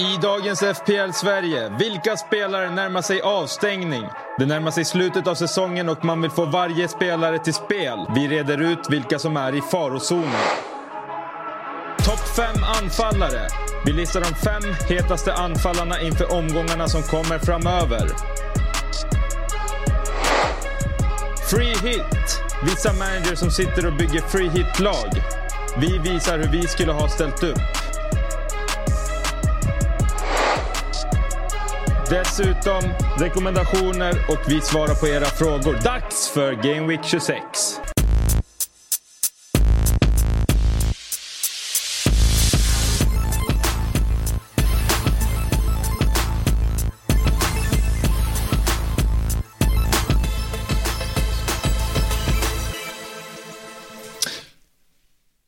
I dagens FPL Sverige, vilka spelare närmar sig avstängning? Det närmar sig slutet av säsongen och man vill få varje spelare till spel. Vi reder ut vilka som är i farozonen. Topp 5 anfallare. Vi listar de fem hetaste anfallarna inför omgångarna som kommer framöver. Free hit. Vissa managers som sitter och bygger free hit-lag. Vi visar hur vi skulle ha ställt upp. Dessutom rekommendationer och vi svarar på era frågor. Dags för Game Week 26!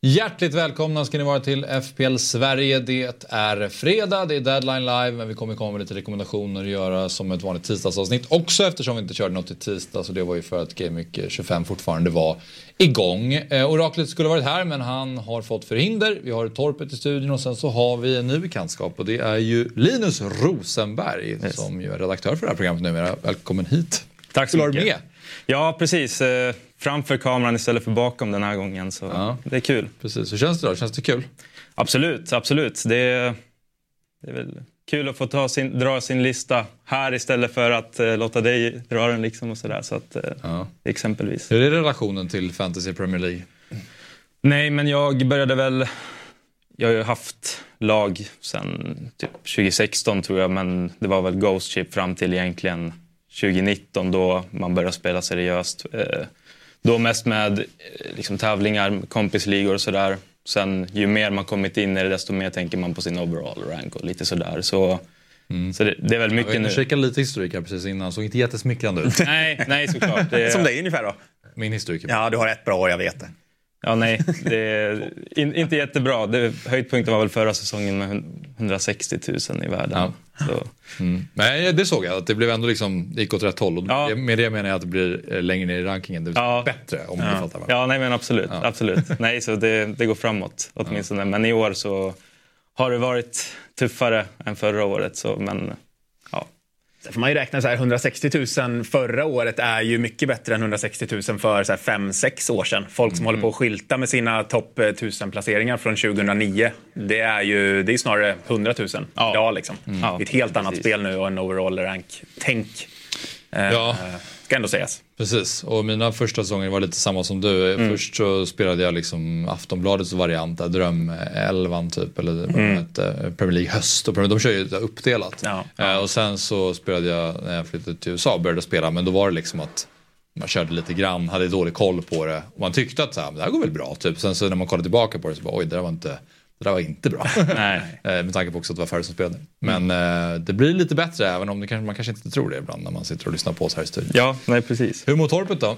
Hjärtligt välkomna ska ni vara till FPL Sverige. Det är fredag, det är deadline live, men vi kommer komma med lite rekommendationer att göra som ett vanligt tisdagsavsnitt också eftersom vi inte körde något i tisdag. Så det var ju för att Game Week 25 fortfarande var igång. Eh, Oraklet skulle varit här, men han har fått förhinder. Vi har Torpet i studion och sen så har vi en ny bekantskap och det är ju Linus Rosenberg yes. som ju är redaktör för det här programmet numera. Välkommen hit. Tack så mycket. Med. Ja, precis. Eh, framför kameran istället för bakom den här gången. Så ja. det är kul. Precis. Hur känns det då? Känns det kul? Absolut, absolut. Det är, det är väl kul att få ta sin, dra sin lista här istället för att uh, låta dig dra den. Liksom och sådär, så att, uh, ja. Exempelvis. Hur är relationen till Fantasy Premier League? Nej, men jag började väl... Jag har ju haft lag sen typ 2016 tror jag, men det var väl Ghost Ship fram till egentligen 2019 då man började spela seriöst. Uh, då mest med eh, liksom, tävlingar, kompisligor och sådär. Sen ju mer man kommit in i det desto mer tänker man på sin overall rank och lite sådär. Så, mm. så det, det, är väl mycket nu. Jag kikade lite historik här precis innan, såg inte jättesmickrande ut. nej, nej såklart. Det... Som dig ungefär då? Min historik. Ja, du har ett bra år, jag vet det. Ja, nej, det är in, inte jättebra. Det, höjdpunkten var väl förra säsongen med 160 000 i världen. Ja. Så. Mm. Men det såg jag, att det blev ändå liksom, det gick åt rätt håll. Och ja. Med det menar jag att det blir eh, längre ner i rankingen. Det blir ja. bättre om ja. du fattar vad Ja, nej men absolut. Ja. absolut. nej, så det, det går framåt åtminstone. Men i år så har det varit tuffare än förra året. Så, men Sen får man ju räkna så här, 160 000 förra året är ju mycket bättre än 160 000 för 5-6 år sedan. Folk som mm. håller på att skylta med sina topp 1000 placeringar från 2009. Det är ju det är snarare 100 000 ja. idag liksom. Mm. Det är ett helt annat spel nu och en overall rank-tänk. Ja. Eh, ska ändå sägas. Precis, och mina första säsonger var lite samma som du. Mm. Först så spelade jag liksom Aftonbladets variant, Drömelvan typ, eller mm. hette, Premier League höst. Och Premier, de kör ju uppdelat. Ja. Uh, och sen så spelade jag, när jag flyttade till USA, började spela, men då var det liksom att man körde lite grann, hade dålig koll på det. Och man tyckte att så här, det här går väl bra. Typ. Sen så när man kollade tillbaka på det så bara oj det där var inte det där var inte bra. Nej. Eh, med tanke på också att det var färre som spelade. Men mm. eh, det blir lite bättre även om det kanske, man kanske inte tror det ibland när man sitter och lyssnar på oss här i studion. Ja, nej precis. Hur mår torpet då?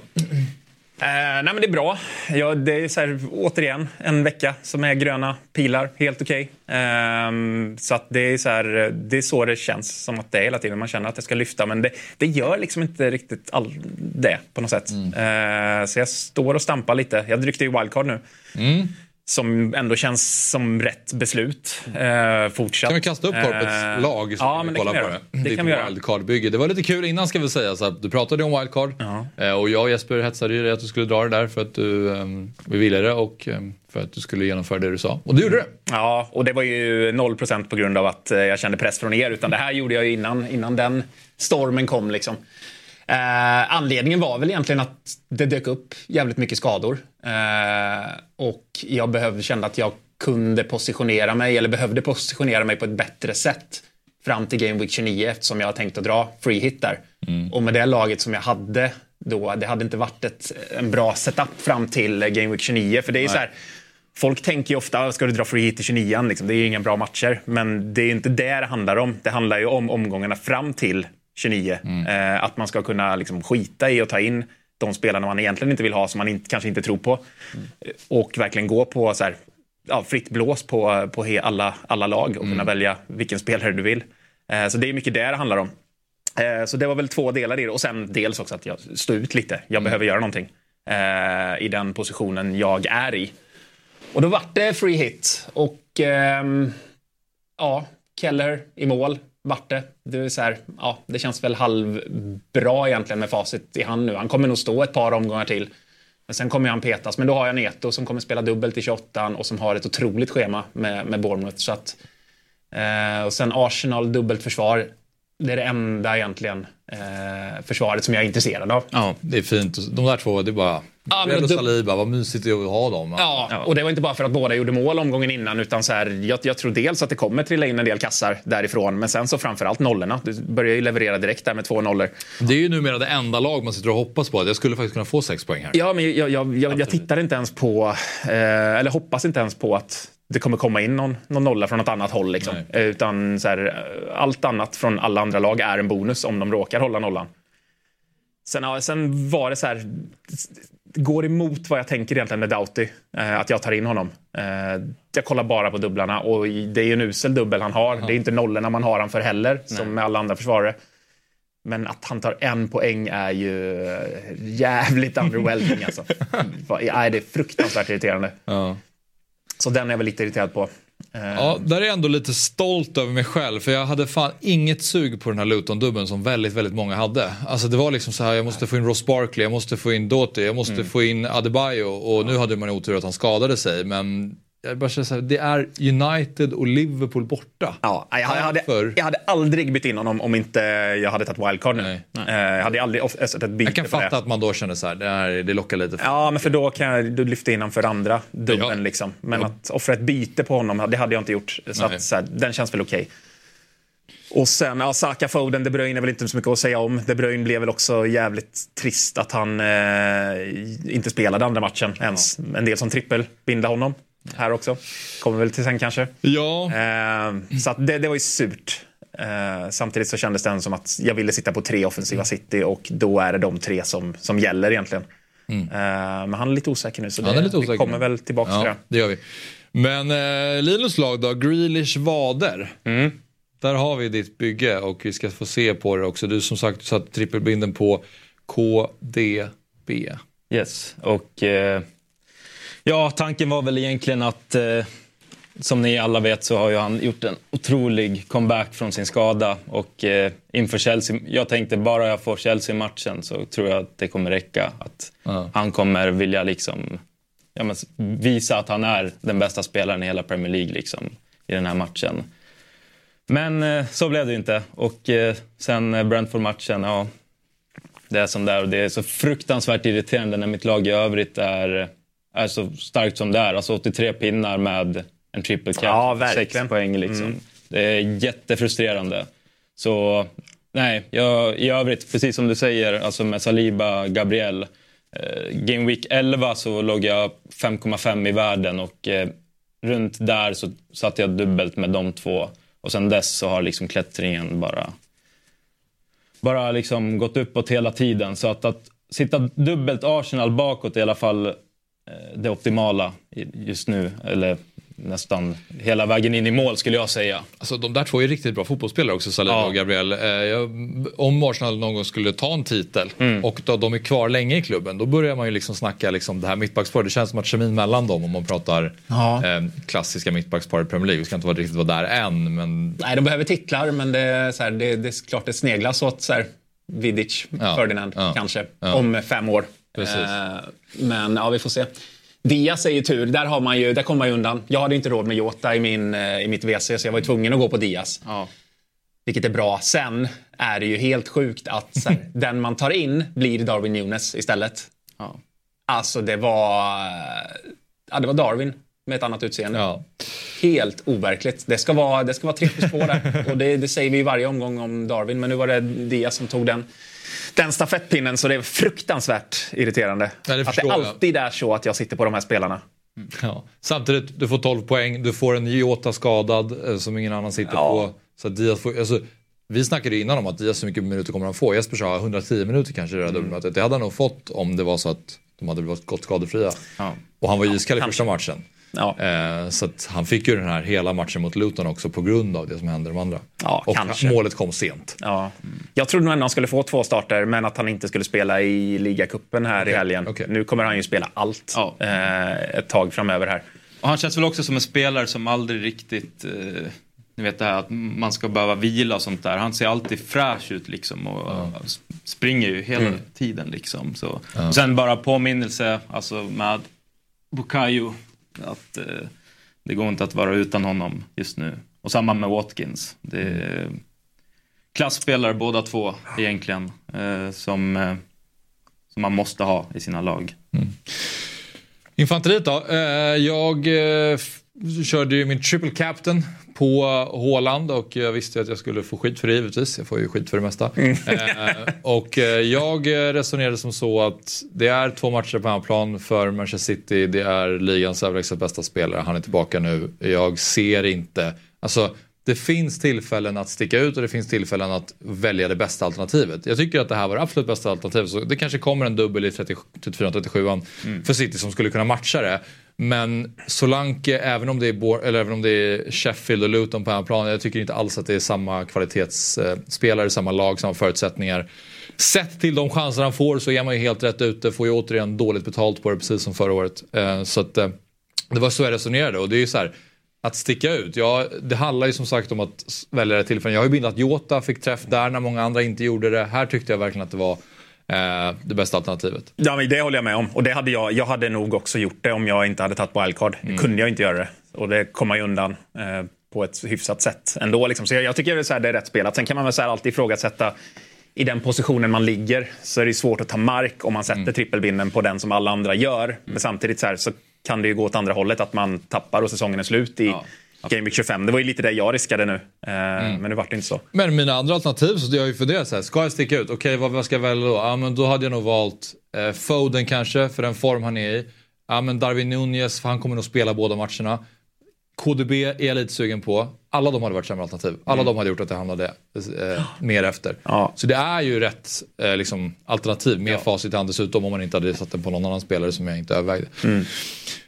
Eh, nej men det är bra. Ja, det är så här, återigen en vecka som är gröna pilar. Helt okej. Okay. Eh, så att det är så här, det är så det känns som att det är hela tiden. Man känner att det ska lyfta men det, det gör liksom inte riktigt all det på något sätt. Mm. Eh, så jag står och stampar lite. Jag ryckte ju wildcard nu. Mm som ändå känns som rätt beslut. Eh, fortsatt. Kan vi kasta upp Torpets eh, lag? Så ja, men det kan vi göra. Det, det kan vi göra. Wildcard-bygge. Det var lite kul innan ska vi säga. Så du pratade om wildcard. Ja. Eh, och jag och Jesper hetsade ju dig att du skulle dra det där för att du um, vi ville det och um, för att du skulle genomföra det du sa. Och du gjorde det. Ja, och det var ju 0% på grund av att eh, jag kände press från er. Utan det här gjorde jag ju innan, innan den stormen kom liksom. Eh, anledningen var väl egentligen att det dök upp jävligt mycket skador. Eh, och jag behövde, kände att jag kunde positionera mig, eller behövde positionera mig på ett bättre sätt fram till Game Week 29 eftersom jag tänkt att dra free hit där. Mm. Och med det laget som jag hade då, det hade inte varit ett, en bra setup fram till Game Week 29. För det är Nej. så här, Folk tänker ju ofta, ska du dra free hit i 29 liksom, det är ju inga bra matcher. Men det är inte det det handlar om. Det handlar ju om omgångarna fram till 29. Mm. Eh, att man ska kunna liksom skita i att ta in de spelarna man egentligen inte vill ha, som man inte, kanske inte tror på. Mm. Och verkligen gå på så här, ja, fritt blås på, på alla, alla lag och mm. kunna välja vilken spelare du vill. Eh, så det är mycket det det handlar om. Eh, så det var väl två delar i det. Och sen dels också att jag står ut lite. Jag mm. behöver göra någonting i den positionen jag är i. Och då vart det free hit. Och ehm, ja, Keller i mål, vart det. Det, är så här, ja, det känns väl halvbra egentligen med facit i hand nu. Han kommer nog stå ett par omgångar till. Men sen kommer han petas. Men då har jag Neto som kommer spela dubbelt i 28 och som har ett otroligt schema med, med Bournemouth. Så att, eh, och sen Arsenal dubbelt försvar. Det är det enda egentligen eh, försvaret som jag är intresserad av. Ja, det är fint. De där två, det är bara... Ja, men och Saliba, vad mysigt det är att ha dem. Ja, och det var inte bara för att båda gjorde mål omgången innan utan så här, jag, jag tror dels att det kommer trilla in en del kassar därifrån men sen så framförallt nollorna. Du börjar ju leverera direkt där med två nollor. Det är ju numera det enda lag man sitter och hoppas på. Jag skulle faktiskt kunna få sex poäng här. Ja, men jag, jag, jag, jag tittar inte ens på, eh, eller hoppas inte ens på att det kommer komma in någon, någon nolla från något annat håll. Liksom. Utan så här, allt annat från alla andra lag är en bonus om de råkar hålla nollan. Sen, ja, sen var det så här, går emot vad jag tänker egentligen med Doughty, eh, att jag tar in honom. Eh, jag kollar bara på dubblarna och det är ju en usel dubbel han har. Ja. Det är inte nollorna man har han för heller, Nej. som med alla andra försvarare. Men att han tar en poäng är ju jävligt underwhelming alltså. det är fruktansvärt irriterande. Ja. Så den är jag väl lite irriterad på. Ja, där är jag ändå lite stolt över mig själv. För jag hade fan inget sug på den här Luton-dubben som väldigt, väldigt många hade. Alltså det var liksom så här, jag måste få in Ross Barkley, jag måste få in Doty, jag måste mm. få in Adebayo. Och nu hade man otur att han skadade sig. Men jag bara så här, det är United och Liverpool borta. Ja, jag, hade, jag hade aldrig bytt in honom om inte jag hade tagit wildcard nu. Nej, nej. Eh, jag hade aldrig sett ett byte Jag kan fatta att man då känner så här, det, här, det lockar lite. För. Ja, men för då kan jag du lyfta in honom för andra dubben. Ja. Liksom. Men ja. att offra ett byte på honom, det hade jag inte gjort. Så, att, så här, den känns väl okej. Okay. Och sen, ja, Saka Foden, De Bruyne är väl inte så mycket att säga om. De Bruyne blev väl också jävligt trist att han eh, inte spelade andra matchen ens. Ja. En del som trippel binda honom här också. Kommer väl till sen kanske. Ja. Eh, så det, det var ju surt. Eh, samtidigt så kändes det som att jag ville sitta på tre offensiva mm. City och då är det de tre som, som gäller egentligen. Mm. Eh, men han är lite osäker nu så det, vi kommer väl tillbaka ja, till det. det gör vi. Men eh, Linus lag då, Grealish vader. Mm. Där har vi ditt bygge och vi ska få se på det också. Du som sagt satt trippelbinden på KDB. Yes, och eh, Ja, tanken var väl egentligen att eh, som ni alla vet så har ju han gjort en otrolig comeback från sin skada. Och eh, inför Chelsea, jag tänkte bara jag får Chelsea-matchen så tror jag att det kommer räcka. Att mm. han kommer vilja liksom, ja, men, visa att han är den bästa spelaren i hela Premier League liksom, i den här matchen. Men eh, så blev det inte. Och eh, sen eh, Brentford-matchen, ja, det är som det är. Och det är så fruktansvärt irriterande när mitt lag i övrigt är är så starkt som det är. Alltså 83 pinnar med en triple cap. Ja, 6 poäng liksom. Mm. Det är jättefrustrerande. Så nej, jag, i övrigt, precis som du säger, alltså med Saliba, Gabriel. Eh, Game Week 11 så låg jag 5,5 i världen och eh, runt där så satte jag dubbelt med de två. Och sen dess så har liksom klättringen bara, bara liksom gått uppåt hela tiden. Så att, att sitta dubbelt Arsenal bakåt i alla fall det optimala just nu. Eller nästan hela vägen in i mål skulle jag säga. Alltså, de där två är riktigt bra fotbollsspelare också, Saliba ja. och Gabriel. Eh, om Arsenal någon gång skulle ta en titel mm. och då de är kvar länge i klubben, då börjar man ju liksom snacka liksom det här mittbacksparet. Det känns som att kemin mellan dem om man pratar ja. eh, klassiska mittbackspar i Premier League. Vi ska inte vara riktigt vara där än. Men... Nej, de behöver titlar, men det är, så här, det, det är klart det sneglas åt så här, Vidic, ja. Ferdinand kanske, om fem år. Eh, men ja, vi får se. Diaz är ju tur, där, har man ju, där kommer man ju undan. Jag hade inte råd med Jota i, min, eh, i mitt WC så jag var ju tvungen att gå på Diaz. Ja. Vilket är bra. Sen är det ju helt sjukt att här, den man tar in blir Darwin Nunes istället. Ja. Alltså det var, ja, det var Darwin med ett annat utseende. Ja. Helt overkligt. Det ska vara, det ska vara trippel på där. Och det, det, säger vi varje omgång om Darwin, men nu var det Diaz som tog den den stafettpinnen så det är fruktansvärt irriterande. Ja, det att det alltid är så att jag sitter på de här spelarna. Mm. Ja. Samtidigt, du får 12 poäng, du får en Jota skadad eh, som ingen annan sitter ja. på. Så Diaz får, alltså, vi snackade innan om att Diaz hur mycket minuter kommer han få. Jesper sa 110 minuter kanske i det här mm. dubbelmötet. Det hade han nog fått om det var så att de hade gått skadefria. Ja. Och han var ju iskall i första matchen. Ja. Eh, så han fick ju den här hela matchen mot Luton också på grund av det som hände de andra. Ja, och kanske. målet kom sent. Ja. Jag trodde nog ändå han skulle få två starter men att han inte skulle spela i ligacupen här okay. i helgen. Okay. Nu kommer han ju spela allt ja. eh, ett tag framöver här. Och han känns väl också som en spelare som aldrig riktigt eh ni vet det här att man ska behöva vila och sånt där. Han ser alltid fräsch ut liksom och ja. springer ju hela mm. tiden liksom. Så. Ja. Sen bara påminnelse alltså med Bukayo att eh, det går inte att vara utan honom just nu. Och samma med Watkins. Det är klassspelare båda två egentligen eh, som, eh, som man måste ha i sina lag. Mm. Infanteriet då. Eh, jag eh, körde ju min triple captain på Håland och jag visste att jag skulle få skit för det givetvis. Jag får ju skit för det mesta. Mm. Eh, och eh, jag resonerade som så att det är två matcher på hemmaplan för Manchester City. Det är ligans överlägset bästa spelare. Han är tillbaka nu. Jag ser inte, alltså det finns tillfällen att sticka ut och det finns tillfällen att välja det bästa alternativet. Jag tycker att det här var det absolut bästa alternativet. Så det kanske kommer en dubbel i 34-37 mm. för City som skulle kunna matcha det. Men Solanke, även om det är, eller även om det är Sheffield och Luton på hemmaplan, jag tycker inte alls att det är samma kvalitetsspelare, samma lag, samma förutsättningar. Sett till de chanser han får så är man ju helt rätt ute, får ju återigen dåligt betalt på det precis som förra året. Eh, så att eh, det var så jag resonerade och det är ju så här, att sticka ut. Ja, det handlar ju som sagt om att välja rätt tillfällen. Jag har ju bildat Jota, fick träff där när många andra inte gjorde det. Här tyckte jag verkligen att det var eh, det bästa alternativet. Ja, men det håller jag med om. Och det hade jag, jag hade nog också gjort det om jag inte hade tagit wildcard. Mm. kunde jag inte göra det. Och det kom man ju undan eh, på ett hyfsat sätt ändå. Liksom. Så jag, jag tycker att det är rätt spelat. Sen kan man väl så här alltid ifrågasätta i den positionen man ligger så är det svårt att ta mark om man sätter mm. trippelbinden på den som alla andra gör. Mm. Men samtidigt så, här, så kan det ju gå åt andra hållet, att man tappar och säsongen är slut i ja. Game Week 25. Det var ju lite det jag riskade nu. Eh, mm. Men nu vart det inte så. Men mina andra alternativ, så jag har ju funderat så här, ska jag sticka ut? Okej, okay, vad, vad, ska jag välja då? Ja, men då hade jag nog valt eh, Foden kanske, för den form han är i. Ja, men Darwin Nunez, för han kommer nog spela båda matcherna. KDB är jag lite sugen på. Alla de hade varit sämre alternativ. Alla mm. de hade gjort att jag hamnade eh, mer efter. Ja. Så det är ju rätt eh, liksom, alternativ med ja. facit i hand dessutom om man inte hade satt den på någon annan spelare som jag inte övervägde. Mm.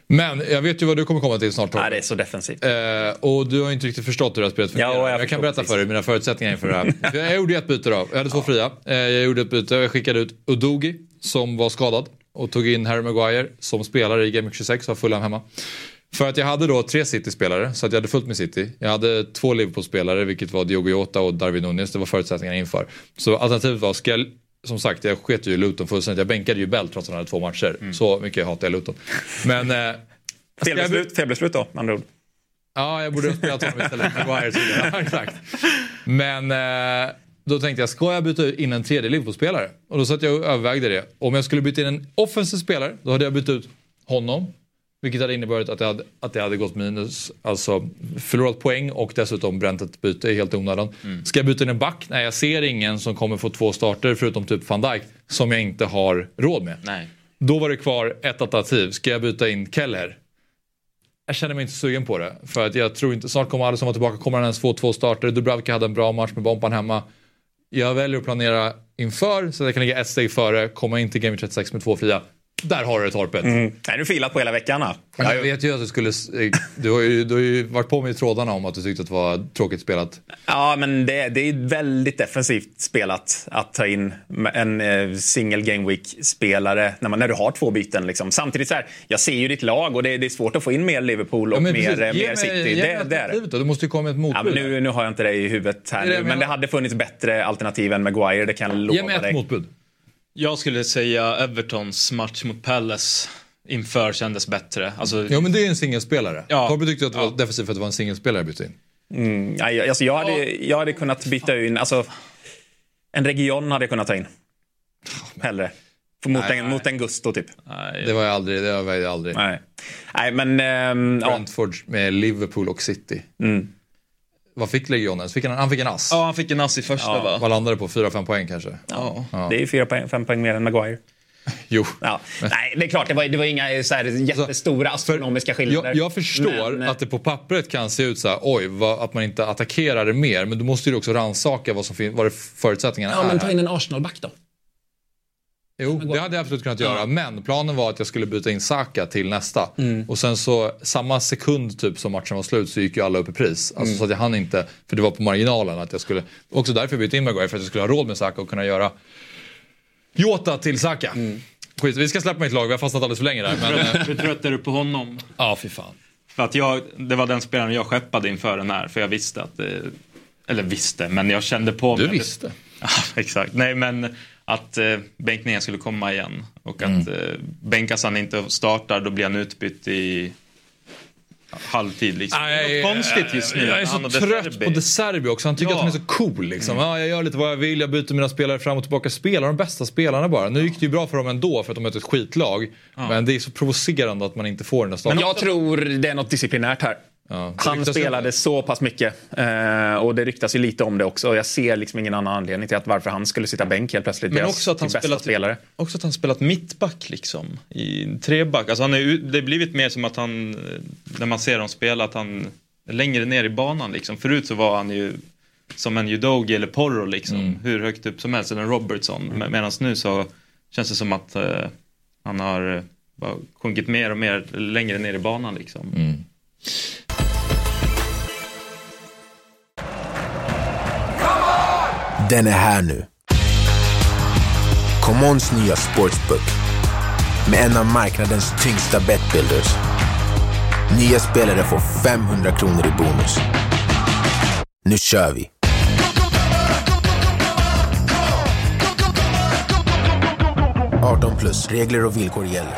Men jag vet ju vad du kommer komma till snart. Nej, det är så defensivt. Eh, och du har inte riktigt förstått hur det här spelet fungerar. Ja, jag, jag kan berätta precis. för dig mina förutsättningar inför det här. jag gjorde ett byte då. Jag hade två fria. Eh, jag gjorde ett byte. Jag skickade ut Udogi som var skadad och tog in Harry Maguire som spelare i Game 26 och har Fulham hemma. För att jag hade då tre City-spelare, så att jag hade fullt med City. Jag hade två Liverpool-spelare, vilket var Diogo Jota och Darwin Nunez. Det var förutsättningarna inför. Så alternativet var, ska jag som sagt, jag sket ju i Luton fullständigt. Jag bänkade ju Bell trots att han hade två matcher. Mm. Så mycket hatar jag Luton. Men... Eh, Felbeslut, felbeslut då, med andra ord. Ja, jag borde ha spelat honom istället. ja, exakt. Men eh, då tänkte jag, ska jag byta in en tredje Liverpool-spelare? Och då satt jag och övervägde det. Om jag skulle byta in en offensiv spelare, då hade jag bytt ut honom vilket hade inneburit att jag hade, att jag hade gått minus, alltså förlorat poäng och dessutom bränt ett byte helt i onödan. Mm. Ska jag byta in en back? Nej, jag ser ingen som kommer få två starter förutom typ van Dijk som jag inte har råd med. Nej. Då var det kvar ett alternativ. Ska jag byta in Keller? Jag känner mig inte sugen på det. För att jag tror inte, snart kommer alla som var tillbaka, kommer han ens få två starter. Dubravka hade en bra match med Bompan hemma. Jag väljer att planera inför så att jag kan ligga ett steg före, komma in till Game 36 med två fria. Där har du torpet. Mm. Är du filat på hela veckan? Jag vet ju att du skulle... Du har ju, du har ju varit på mig i trådarna om att du tyckte att det var tråkigt spelat. Ja, men det, det är väldigt defensivt spelat att ta in en eh, single game week-spelare när, när du har två byten. Liksom. Samtidigt så här, jag ser ju ditt lag och det, det är svårt att få in mer Liverpool och ja, mer, mer mig, City. Ge det, det är det. Du måste ju komma med ett motbud. Ja, nu, nu har jag inte det i huvudet här det nu, men det hade funnits bättre alternativ än Maguire, det kan jag lova dig. Ge mig ett motbud. Jag skulle säga Evertons match mot Palace inför kändes bättre. Alltså... Ja men det är en singelspelare. Ja. Torby tyckte att det var ja. defensivt för att det var en singelspelare bytte in. Mm, alltså jag, hade, jag hade kunnat byta in, alltså en region hade jag kunnat ta in. Hellre. Mot, nej, en, nej. mot en Gusto typ. Nej, det var jag aldrig. Det var jag aldrig. Nej, nej men... Ähm, Brentford ja. med Liverpool och City. Mm. Vad fick Legionen? Fick han, han fick en ass? Ja, han fick en ass i första ja. va? Vad landade på? 4-5 poäng kanske? Ja. ja. det är 4-5 poäng mer än Maguire. Jo. Ja. Nej, det är klart, det var, det var inga så här, jättestora astronomiska skillnader. Jag, jag förstår men... att det på pappret kan se ut så här, oj, vad, att man inte attackerar det mer. Men då måste du också rannsaka vad, som vad förutsättningarna ja, är. Ja, men ta in en Arsenal-back då. Jo, det hade jag absolut kunnat göra. Men planen var att jag skulle byta in Saka till nästa. Mm. Och sen så samma sekund typ som matchen var slut så gick ju alla upp i pris. Alltså mm. så att jag hann inte, för det var på marginalen att jag skulle, också därför jag bytte in Maguire för att jag skulle ha råd med Saka och kunna göra Jota till Saka. Mm. Skit, vi ska släppa mitt lag, vi har fastnat alldeles för länge där. Men, Hur trött är du på honom? Ja, fy fan. För att jag, det var den spelaren jag skeppade inför den här, för jag visste att det, Eller visste, men jag kände på mig. Du visste? Ja, exakt. Nej, men att eh, bänkningen skulle komma igen. Och att mm. eh, bänkas han inte startar, då blir han utbytt i halvtid. Liksom. Aj, det är konstigt just nu. Jag är så trött på De Serbi också. Han tycker ja. att han är så cool. Liksom. Mm. Ja, jag gör lite vad jag vill, jag byter mina spelare fram och tillbaka. Spelar de bästa spelarna bara. Nu gick det ju bra för dem ändå för att de mötte ett skitlag. Ja. Men det är så provocerande att man inte får den där starten. Men jag tror det är något disciplinärt här. Ja, han spelade så pass mycket eh, och det ryktas ju lite om det också. Jag ser liksom ingen annan anledning till att varför han skulle sitta bänk helt plötsligt. Men också att, han spelat, spelare. också att han spelat mittback liksom. I treback. Alltså han är, det har blivit mer som att han, när man ser dem spela, att han är längre ner i banan liksom. Förut så var han ju som en Udogi eller Porro liksom. Mm. Hur högt upp som helst, eller en Robertson. Mm. Medan nu så känns det som att eh, han har eh, sjunkit mer och mer längre ner i banan liksom. Mm. Den är här nu. Commons nya sportsbook med en av marknadens tyngsta betbuilders. Nya spelare får 500 kronor i bonus. Nu kör vi! plus. Regler och villkor gäller.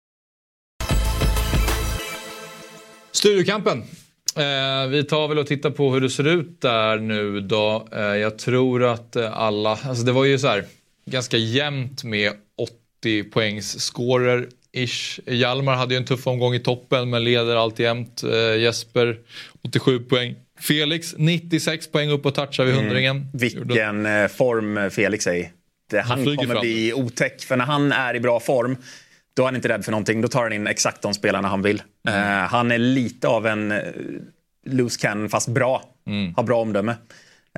Studiokampen. Eh, vi tar väl och tittar på hur det ser ut där nu då. Eh, jag tror att eh, alla, alltså det var ju så här ganska jämnt med 80 poängs scorer ish. Hjalmar hade ju en tuff omgång i toppen men leder alltjämt. Eh, Jesper 87 poäng. Felix 96 poäng upp och touchar vid mm. hundringen. Mm. Vilken eh, form Felix är i. Han, han kommer fram. bli otäck för när han är i bra form då är han inte rädd för någonting. Då tar han in exakt de spelarna han vill. Mm. Uh, han är lite av en uh, loose cannon fast bra. Mm. Har bra omdöme.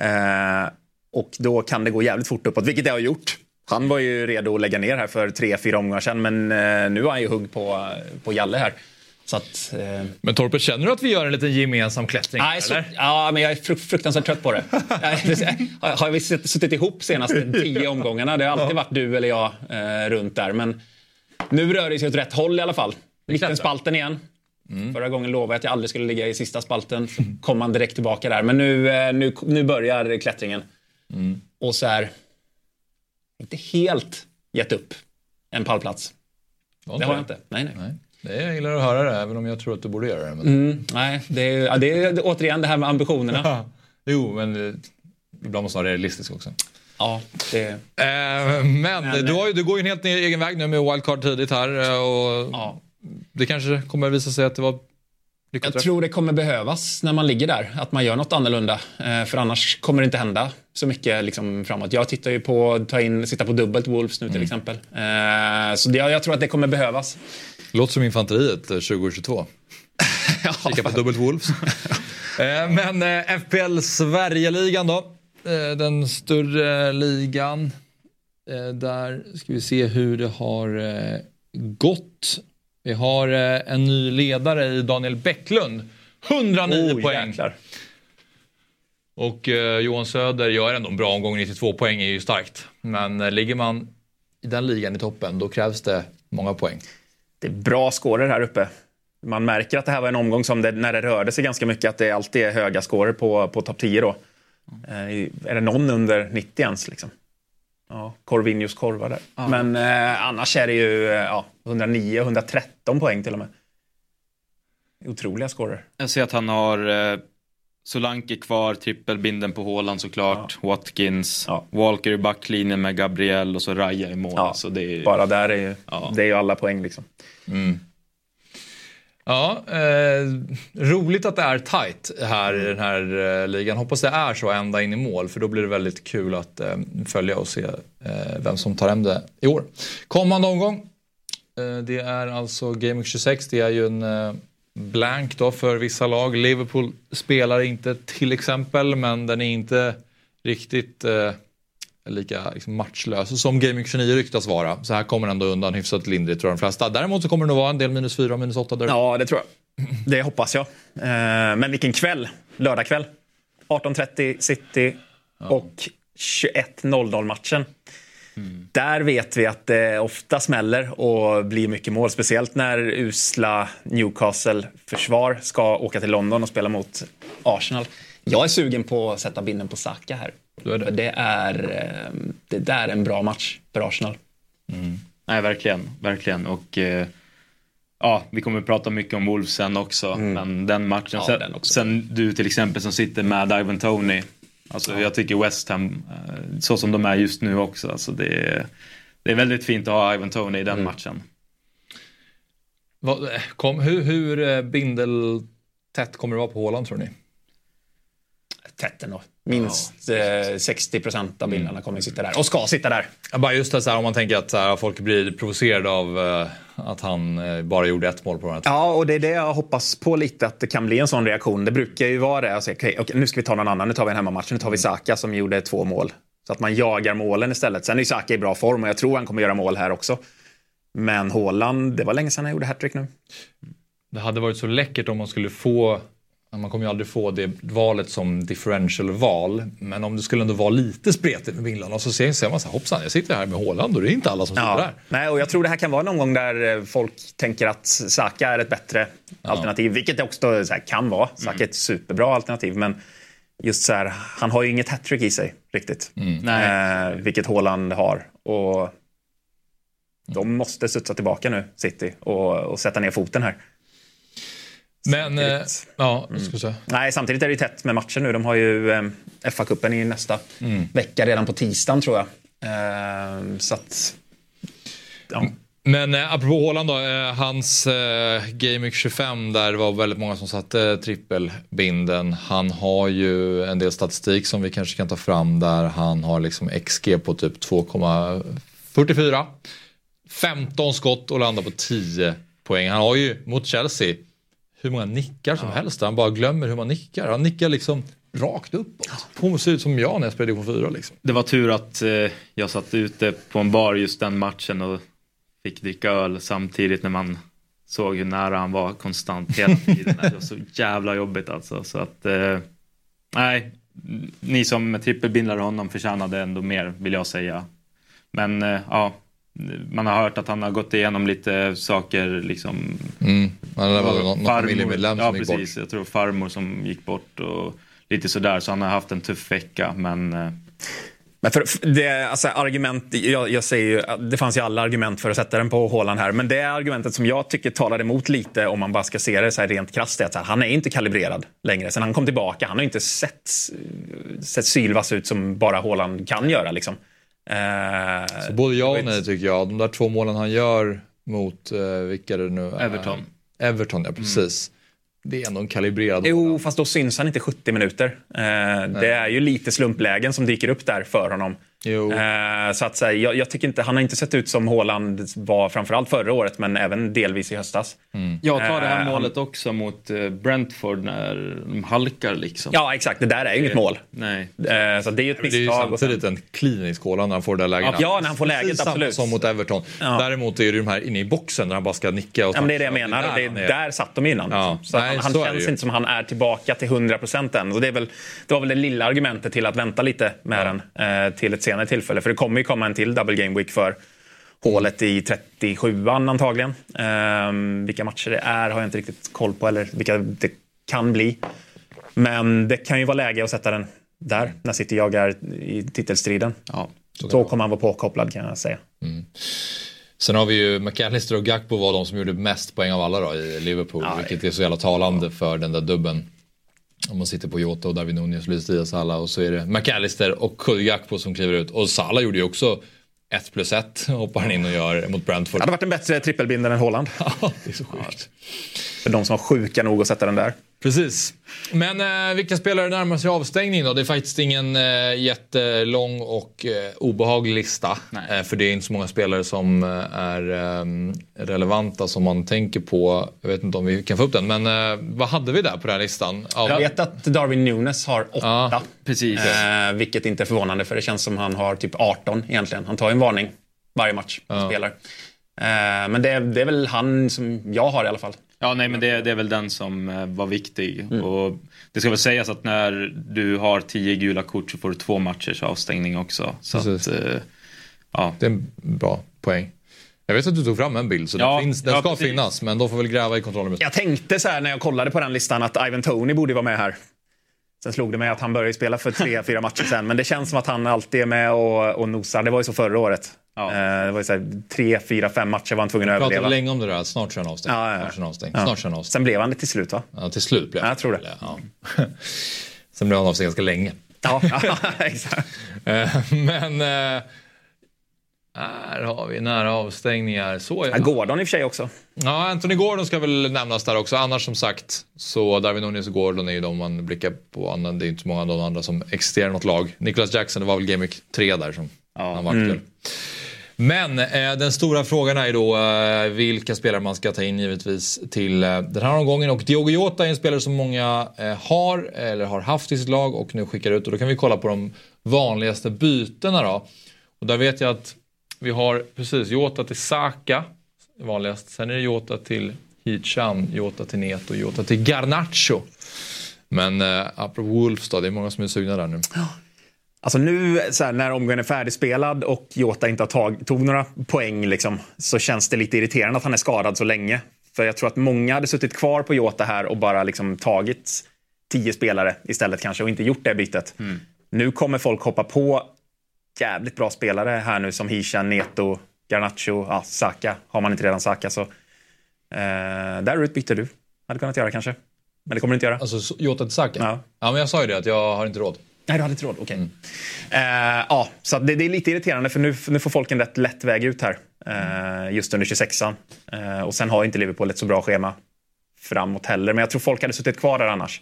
Uh, och då kan det gå jävligt fort uppåt, vilket det har gjort. Han var ju redo att lägga ner här för tre, fyra omgångar sedan men nu har han ju hugg på, på Jalle här. Så att, eh... Men Torpet, känner du att vi gör en liten gemensam klättring? Nej, så, ja, men jag är fruktansvärt trött på det. har vi suttit ihop senaste tio omgångarna? Det har alltid varit du eller jag eh, runt där. Men nu rör det sig åt rätt håll i alla fall. Mittenspalten igen. Mm. Förra gången lovade jag att jag aldrig skulle ligga i sista spalten. Så kom man direkt tillbaka där. Men nu, eh, nu, nu börjar klättringen. Mm. Och så här... Inte helt gett upp en pallplats. Det, det har jag inte. Nej, nej. nej. Det jag gillar att höra det, även om jag tror att du borde göra det. Men... Mm, nej, det är, ja, det är återigen det här med ambitionerna. jo, men eh, ibland måste man vara realistisk också. Ja, det... Eh, men, men du, har ju, du går ju en helt egen väg nu med wildcard tidigt här. Eh, och ja. Det kanske kommer visa sig att det var jag tror det kommer behövas när man ligger där, att man gör något annorlunda. Eh, för annars kommer det inte hända så mycket liksom, framåt. Jag tittar ju på ta in, sitta på dubbelt Wolves nu till mm. exempel. Eh, så det, jag tror att det kommer behövas. Låter som infanteriet 2022. ja, Kika på dubbelt Wolves. Men FPL Sverigeligan då. Eh, den större ligan. Eh, där ska vi se hur det har eh, gått. Vi har en ny ledare i Daniel Bäcklund. 109 oh, poäng. Jäklar. Och Johan Söder gör ändå en bra omgång. 92 poäng är ju starkt. Men ligger man i den ligan i toppen då krävs det många poäng. Det är bra scorer här uppe. Man märker att det här var en omgång som det, när det rörde sig ganska mycket att det alltid är höga scorer på, på topp 10 då. Mm. Är det någon under 90 ens? Liksom? Ja, Corvinus korvar där. Ja. Men eh, annars är det ju eh, ja, 109, 113 poäng till och med. Otroliga scorer. Jag ser att han har eh, Solanke kvar, trippelbinden på Håland såklart, ja. Watkins, ja. Walker i backlinjen med Gabriel och så Raja i mål. Ja. Så det är, Bara där är ju, det är ju alla poäng liksom. Mm. Ja, eh, roligt att det är tight här i den här eh, ligan. Hoppas det är så ända in i mål för då blir det väldigt kul att eh, följa och se eh, vem som tar hem det i år. Kommande omgång. Eh, det är alltså Game Week 26. Det är ju en eh, blank då för vissa lag. Liverpool spelar inte till exempel, men den är inte riktigt eh, lika liksom, matchlös som Week 29 ryktas vara. Så här kommer den ändå undan hyfsat lindrigt tror jag de flesta. Däremot så kommer det nog vara en del minus 4 och minus 8 där. Ja, det tror jag. Det hoppas jag. Eh, men vilken kväll. Lördagkväll. 18.30 City och 21.00 matchen. Mm. Där vet vi att det ofta smäller och blir mycket mål. Speciellt när usla Newcastle-försvar ska åka till London och spela mot Arsenal. Jag är sugen på att sätta binden på Saka här. Det. är, eh, det där är en bra match för Arsenal. Mm. Nej, verkligen. verkligen. Och, eh, ja, vi kommer att prata mycket om Wolves sen också. Mm. Men den matchen. Ja, sen, den sen, du till exempel som sitter med Ivan Tony. Alltså, ja. Jag tycker West Ham, eh, så som de är just nu också. Alltså, det, är, det är väldigt fint att ha Ivan Tony i den mm. matchen. Vad, kom, hur hur bindeltätt kommer det vara på Håland tror ni? Tätt ändå. Minst eh, 60 procent av bilderna kommer att sitta där. Och ska sitta där. Ja, bara just det, så här, om man tänker att här, folk blir provocerade av eh, att han eh, bara gjorde ett mål på den Ja, och det är det jag hoppas på lite. Att det kan bli en sån reaktion. Det brukar ju vara det. Alltså, okay, okay, nu ska vi ta någon annan. Nu tar vi en hemmamatch. Nu tar vi Saka som gjorde två mål. Så att man jagar målen istället. Sen är Saka i bra form och jag tror han kommer göra mål här också. Men Haaland, det var länge sedan han gjorde hattrick nu. Det hade varit så läckert om man skulle få man kommer ju aldrig få det valet som differential-val. Men om det skulle ändå vara lite spretigt med vinklarna så ser man så här, hoppsan, jag sitter här med Håland och det är inte alla som sitter ja. där. Nej, och jag tror det här kan vara någon gång där eh, folk tänker att Saka är ett bättre ja. alternativ, vilket det också här, kan vara. Saka mm. är ett superbra alternativ, men just så här, han har ju inget hattrick i sig riktigt. Mm. Eh, vilket Håland har. Och de måste studsa tillbaka nu, City, och, och sätta ner foten här. Men, eh, ja, mm. ska säga. Nej, samtidigt är det tätt med matcher nu. De har ju eh, FA-cupen i nästa mm. vecka, redan på tisdagen tror jag. Eh, så att, ja. Men eh, apropå Håland då, eh, hans eh, Game 25 där det var väldigt många som satte trippelbinden. Han har ju en del statistik som vi kanske kan ta fram där han har liksom XG på typ 2,44. 15 skott och landar på 10 poäng. Han har ju mot Chelsea hur många nickar som ja. helst. Han bara glömmer hur man nickar. Han nickar liksom rakt uppåt. På ser ut som jag när jag spelade division 4. Liksom. Det var tur att eh, jag satt ute på en bar just den matchen och fick dricka öl samtidigt när man såg hur nära han var konstant hela tiden. det var så jävla jobbigt alltså. Så att, eh, nej, ni som trippelbindlade honom förtjänade ändå mer vill jag säga. Men eh, ja, man har hört att han har gått igenom lite saker. Liksom, mm. Han det var någon, någon familjemedlem som ja, gick precis. bort. Jag tror farmor som gick bort och lite sådär. Så han har haft en tuff vecka. Men, eh, men för, det, alltså argument, jag, jag säger ju, det fanns ju alla argument för att sätta den på Håland här. Men det argumentet som jag tycker talar emot lite om man bara ska se det så här rent krasst är att han är inte kalibrerad längre. Sen han kom tillbaka, han har inte sett, sett sylvass ut som bara Håland kan göra. Liksom. Eh, så både ja och nej tycker jag. De där två målen han gör mot, eh, vilka det nu är? Everton. Everton, ja precis. Mm. Det är ändå en kalibrerad Jo, mål. fast då syns han inte 70 minuter. Eh, det är ju lite slumplägen som dyker upp där för honom. Eh, så att säga, jag, jag, tycker inte, han har inte sett ut som Haaland var framförallt förra året men även delvis i höstas. Mm. Jag tar det här eh, målet också mot eh, Brentford när de halkar liksom. Ja exakt, det där är ju inget mål. Nej. Eh, så det är ju ett misstag. Det är ju samtidigt en klinisk Haaland när han får det där läget. Ja, när han får läget absolut. som mot Everton. Ja. Däremot är det de här inne i boxen där han bara ska nicka. Och ja, men det är det jag menar. Det, det där satt de innan. Ja. Så Nej, han, han känns inte som han är tillbaka till 100% än. Och det, är väl, det var väl det lilla argumentet till att vänta lite med ja. den eh, till ett senare tillfälle. För det kommer ju komma en till double game week för hålet i 37an antagligen. Um, vilka matcher det är har jag inte riktigt koll på, eller vilka det kan bli. Men det kan ju vara läge att sätta den där, när City jagar i titelstriden. Ja, Då kommer han vara påkopplad kan jag säga. Mm. Sen har vi ju McAllister och Gakpo var de som gjorde mest poäng av alla då i Liverpool. Ja, vilket är så jävla talande för den där dubben. Om man sitter på Jota och David Nunez, Luis Diaz alla och så är det McAllister och Gakpo som kliver ut. Och Salah gjorde ju också 1 plus 1 hoppar han in och gör mot Brentford. Det hade varit en bättre trippelbindare än Holland. ja, det är så sjukt. För de som var sjuka nog att sätta den där. Precis. Men eh, vilka spelare närmar sig avstängning då? Det är faktiskt ingen eh, jättelång och eh, obehaglig lista. Eh, för det är inte så många spelare som eh, är eh, relevanta som man tänker på. Jag vet inte om vi kan få upp den, men eh, vad hade vi där på den här listan? Av- Jag vet att Darwin Nunes har åtta. Ja, precis. Vilket inte är förvånande för det känns som han har typ 18 egentligen. Han tar ju en varning varje match han spelar. Eh, men det är, det är väl han som jag har i alla fall. Ja, nej, men det, det är väl den som eh, var viktig. Och det ska väl sägas att när du har tio gula kort så får du två matchers avstängning också. Så att, eh, ja. Det är en bra poäng. Jag vet att du tog fram en bild, så Ja, den, finns, den ja, ska precis. finnas. Men de får väl gräva i kontrollrummet. Jag tänkte så här när jag kollade på den listan att Ivan Tony borde vara med här. Sen slog det mig att han började spela för tre, fyra matcher sen. Men det känns som att han alltid är med och, och nosar. Det var ju så förra året. Ja. Eh, det var ju så här, tre, fyra, fem matcher var han tvungen att Jag pratade överleva. länge om det där, snart kör han avstängd. Ja, ja, ja. Snart kör han avstängd. Ja. Snart kör han avstängd. Sen blev han det till slut va? Ja, till slut blev Ja, jag tror det. Ja. Sen blev han avstängd ganska länge. Ja, exakt. Eh, Men... Eh, här har vi nära avstängningar. Så Ja, ja. Gordon i och för sig också. ja, Anthony Gordon ska väl nämnas där också. Annars som sagt, så Darwin Nunez och Gordon är ju de man blickar på. Annan- Det är inte så många av de andra som existerar i något lag. Nicholas Jackson, det var väl Game Week 3 där som han var aktuell. Men eh, den stora frågan är ju då eh, vilka spelare man ska ta in givetvis till eh, den här omgången. Och Diogo Jota är en spelare som många eh, har eller har haft i sitt lag och nu skickar ut. Och då kan vi kolla på de vanligaste bytena då. Och där vet jag att vi har precis Jota till Saka vanligast. Sen är det Jota till Hichan, Jota till Neto, Jota till Garnacho. Men eh, apropå Wolves då, det är många som är sugna där nu. Alltså nu här, när omgången är färdigspelad och Jota inte har tag, tog några poäng liksom, så känns det lite irriterande att han är skadad så länge. För jag tror att många hade suttit kvar på Jota här och bara liksom tagit tio spelare istället kanske och inte gjort det bytet. Nu kommer folk hoppa på jävligt bra spelare här nu som Hishan, Neto, Garnacho, ja, Saka. Har man inte redan Saka så... Eh, där ut bytte du. Hade kunnat göra kanske. Men det kommer du inte göra. Alltså så- Jota till Saka? Ja. ja, men jag sa ju det att jag har inte råd. Nej, du hade inte råd. Okej. Eh, ja, så att det, det är lite irriterande för nu, nu får folk en rätt lätt väg ut här. Eh, just under 26an. Eh, och sen har inte Liverpool ett så bra schema framåt heller. Men jag tror folk hade suttit kvar där annars.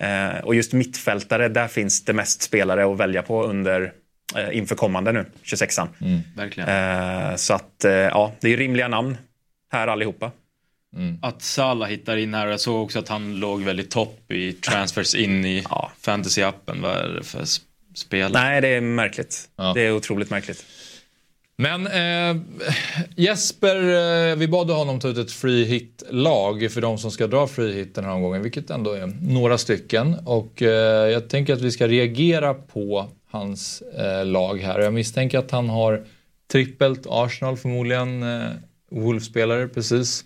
Eh, och just mittfältare, där finns det mest spelare att välja på under eh, inför kommande nu, 26an. Verkligen. Eh, så att, ja, det är rimliga namn här allihopa. Att Salah hittar in här jag såg också att han låg väldigt topp i transfers in i Ja. fantasy-appen. Vad är det för spel? Nej, det är märkligt. Ja. Det är otroligt märkligt. Men eh, Jesper, eh, vi bad honom ta ut ett free hit-lag för de som ska dra free hit den här omgången, vilket ändå är några stycken. Och eh, jag tänker att vi ska reagera på hans eh, lag här. Jag misstänker att han har trippelt Arsenal förmodligen, eh, Wolves-spelare precis.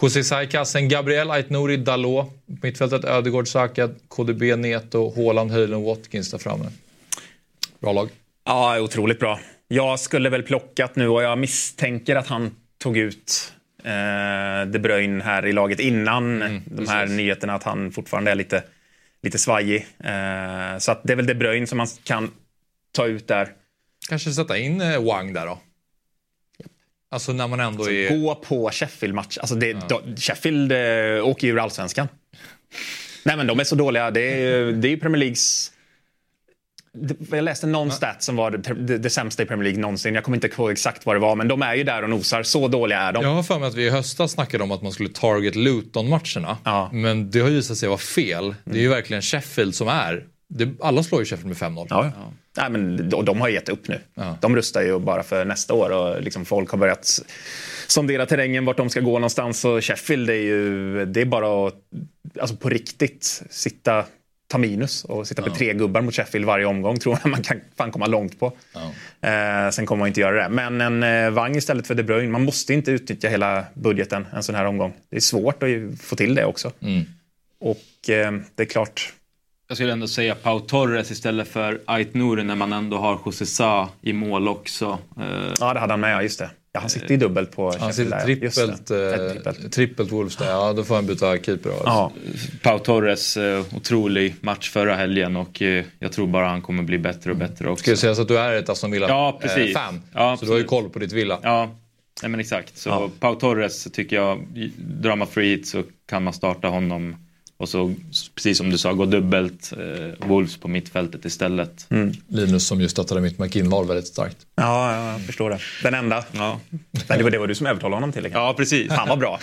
José Sai kassen, Gabriel Aitnouri, Dalot. Mittfältet Ödegård, Saka, KDB, Neto, Haaland, Höjlund, Watkins där framme. Bra lag. Ja, otroligt bra. Jag skulle väl plockat nu och jag misstänker att han tog ut eh, De Bruyne här i laget innan de här nyheterna att han fortfarande är lite, lite svajig. Eh, så att det är väl De Bruyne som man kan ta ut där. Kanske sätta in eh, Wang där då. Alltså när man ändå är... Gå på Sheffield-match. Alltså det, då, Sheffield eh, åker ju ur allsvenskan. Nej men de är så dåliga. Det är, ju- det är Premier Leagues... Jag läste någon stat som var det, det, det sämsta i Premier League någonsin. Jag kommer inte ihåg exakt vad det var, men de är ju där och nosar. Så dåliga är de. Jag har för mig att vi i höstas snackade om att man skulle target Luton-matcherna. Ja. Men det har ju visat sig vara fel. Det är ju verkligen Sheffield som är... Det, alla slår ju Sheffield med 5-0. Ja, ja. Nej, men de, de har gett upp nu. Ja. De rustar ju bara för nästa år och liksom folk har börjat sondera terrängen vart de ska gå någonstans. Och Sheffield är ju, det är bara att alltså på riktigt sitta, ta minus och sitta med tre gubbar mot Sheffield varje omgång tror jag man kan fan komma långt på. Eh, sen kommer man inte göra det. Men en eh, Wang istället för De Bruyne, man måste inte utnyttja hela budgeten en sån här omgång. Det är svårt att ju få till det också. Och eh, det är klart, Jag skulle ändå säga Pau Torres istället för Ait Nouri när man ändå har José Sa i mål också. Eh, ja det hade han med, ja just det. Ja, han sitter ju dubbelt på Han sitter trippelt, eh, trippelt. trippelt Wolves där. Ja, då får han byta keeper. Alltså. Ja. Pau Torres, eh, otrolig match förra helgen och eh, jag tror bara han kommer bli bättre och bättre också. Ska jag säga så att du är ett Aston Ja, Villa-fan? precis. Ja, så du har ju koll på ditt Villa. Ja, nej men exakt. Så Pau Torres tycker jag, drar man free hit så kan man starta honom Och så, precis som du sa, gå dubbelt eh, Wolves på mittfältet istället. Mm. Linus som ju stöttade mitt McInval väldigt starkt. Ja, ja, jag förstår det. Den enda. Ja. Det var det var du som övertalade honom till. Ja, precis. Han var bra.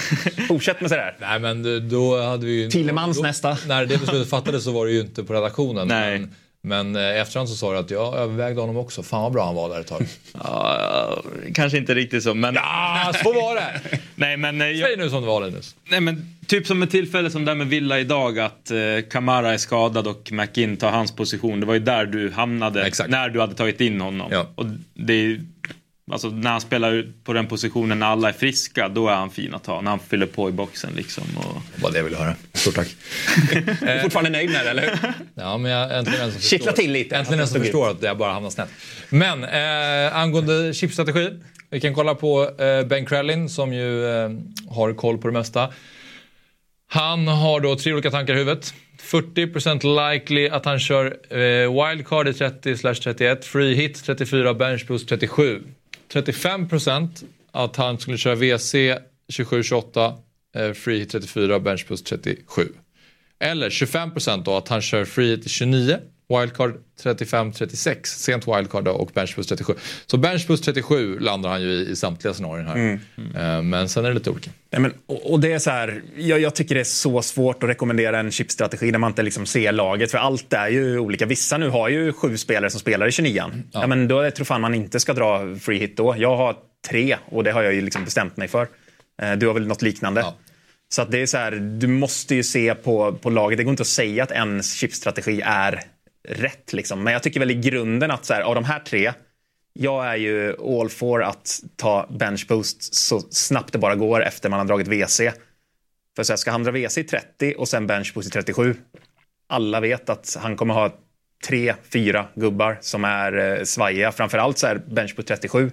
Fortsätt med sådär. Nej, men då hade vi ju... Tillemans då, nästa. När det beslutet fattades så var det ju inte på redaktionen. Nej. Men, men eh, efterhand så sa du att jag övervägde honom också. Fan vad bra han var där ett tag. Ja, kanske inte riktigt så, men... Ja, så var det! Nej, men, eh, jag, Säg nu som det var Linus. nej, men typ som ett tillfälle som där med Villa idag, att eh, Kamara är skadad och McInn tar hans position. Det var ju där du hamnade Exakt. när du hade tagit in honom. Ja. Och det är, alltså, när han spelar på den positionen när alla är friska, då är han fin att ha. När han fyller på i boxen liksom. Och... Det var det jag ville höra. Stort tack. Du är fortfarande nöjd med det, eller hur? Ja, men jag äntligen en som Kittla förstår. till lite. Äntligen en som Att det stod förstår att jag bara hamnar snett. Men eh, angående chipstrategi. Vi kan kolla på eh, Ben Krellin som ju eh, har koll på det mesta. Han har då tre olika tankar i huvudet. 40% likely att han kör eh, wildcard i 30-31, free hit 34, bench boost 37. 35% att han skulle köra WC 27-28, eh, free hit 34, bench plus 37. Eller 25% då att han kör free hit 29, wildcard 35-36, sent wildcard och bench boost 37. Så bench boost 37 landar han ju i, i samtliga scenarion här. Eh, Men sen är det lite olika. Nej, men, och, och det är så här, jag, jag tycker det är så svårt att rekommendera en chipstrategi där man inte liksom ser laget. För allt är ju olika. Vissa nu har ju sju spelare som spelar i 29 ja. men Då tror fan man inte ska dra free hit då. Jag har tre och det har jag ju liksom bestämt mig för. Eh, Du har väl något liknande? Ja. Så att det är så här, du måste ju se på, på laget. Det går inte att säga att en chipstrategi är rätt. Liksom. Men jag tycker väl i grunden att så här, av de här tre jag är ju all for att ta bench boost så snabbt det bara går efter man har dragit WC. För så här, ska han dra WC i 30 och sen bench boost i 37. Alla vet att han kommer ha tre, fyra gubbar som är eh, svajiga. Framförallt så här bench boost 37.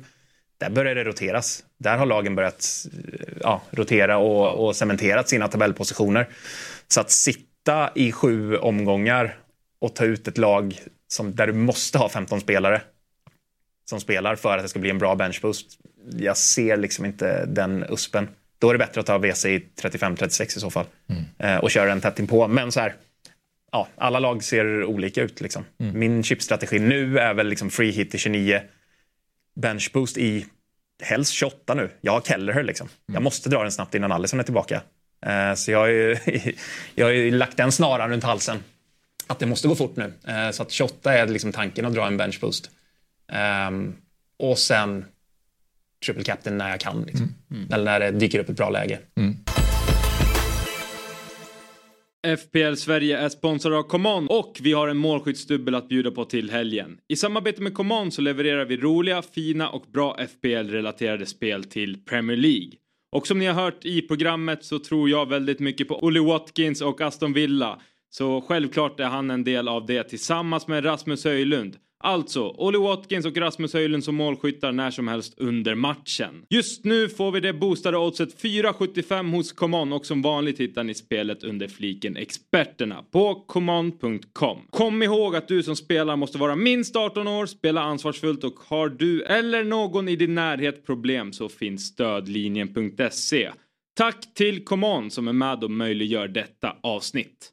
Där börjar det roteras. Där har lagen börjat eh, ja, rotera och, och cementerat sina tabellpositioner. Så att sitta i sju omgångar och ta ut ett lag som, där du måste ha 15 spelare som spelar för att det ska bli en bra benchboost. Jag ser liksom inte den uspen. Då är det bättre att ta WC i 35-36 i så fall eh, och köra den tätt inpå. Men så här, ja, alla lag ser olika ut. Liksom. Min chipstrategi nu är väl liksom free hit i 29, benchboost i helst 28 nu. Jag har Kelleher liksom. Jag måste dra den snabbt innan Alisson är tillbaka. Eh, så jag har, ju, jag har ju lagt den snaran runt halsen. Att det måste gå fort nu. Eh, så att 28 är liksom tanken att dra en benchboost. Um, och sen triple captain när jag kan. Liksom. Eller när det dyker upp ett bra läge. FPL Sverige är sponsrad av ComeOn och vi har en målskyttsdubbel att bjuda på till helgen. I samarbete med ComeOn så levererar vi roliga, fina och bra FPL-relaterade spel till Premier League. Och som ni har hört i programmet så tror jag väldigt mycket på Ollie Watkins och Aston Villa. Så självklart är han en del av det tillsammans med Rasmus Höjlund. Alltså, Olly Watkins och Rasmus Höjlund som målskyttar när som helst under matchen. Just nu får vi det boostade oddset 4,75 hos ComeOn och som vanligt hittar ni spelet under fliken experterna på common.com. Kom ihåg att du som spelar måste vara minst 18 år, spela ansvarsfullt och har du eller någon i din närhet problem så finns stödlinjen.se. Tack till ComeOn som är med och möjliggör detta avsnitt.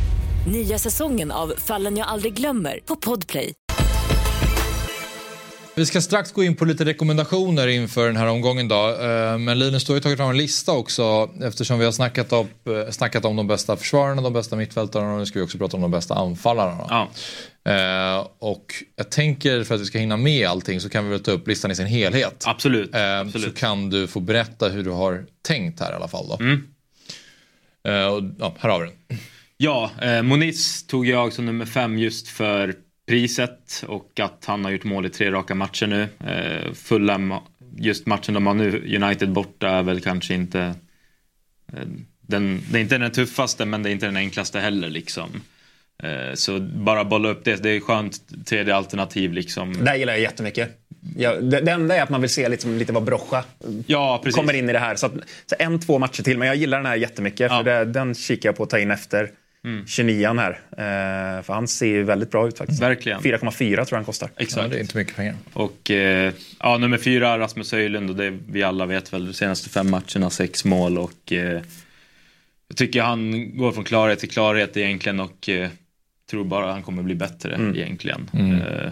Nya säsongen av Fallen jag aldrig glömmer på Podplay. Vi ska strax gå in på lite rekommendationer inför den här omgången. Då. Eh, Men Linus, du har ju tagit fram en lista också eftersom vi har snackat, upp, eh, snackat om de bästa försvararna, de bästa mittfältarna och nu ska vi också prata om de bästa anfallarna. Ja. Eh, och jag tänker för att vi ska hinna med allting så kan vi väl ta upp listan i sin helhet. Absolut. Absolut. Så kan du få berätta hur du har tänkt här i alla fall. Då. Mm. Och, ja, här har vi den. Ja, eh, Moniz tog jag som nummer fem just för priset och att han har gjort mål i tre raka matcher nu. Eh, Fulham, just matchen de har nu, United borta är väl kanske inte eh, den, det är inte den tuffaste men det är inte den enklaste heller liksom. Eh, så bara bolla upp det, det är skönt tredje alternativ liksom. Det gillar jag jättemycket. Ja, det, det enda är att man vill se liksom, lite vad Brocha ja, kommer in i det här. Så, att, så en, två matcher till. Men jag gillar den här jättemycket. För det, den kikar jag på att ta in efter mm. 29 här. Eh, för han ser ju väldigt bra ut faktiskt. Verkligen. 4,4 tror jag han kostar. Exakt. Ja, det är inte mycket pengar. Och eh, ja, nummer fyra, Rasmus Höjlund. Och det vi alla vet väl, de senaste fem matcherna, sex mål. Och eh, jag tycker han går från klarhet till klarhet egentligen. Och eh, tror bara han kommer bli bättre mm. egentligen. Mm. Eh,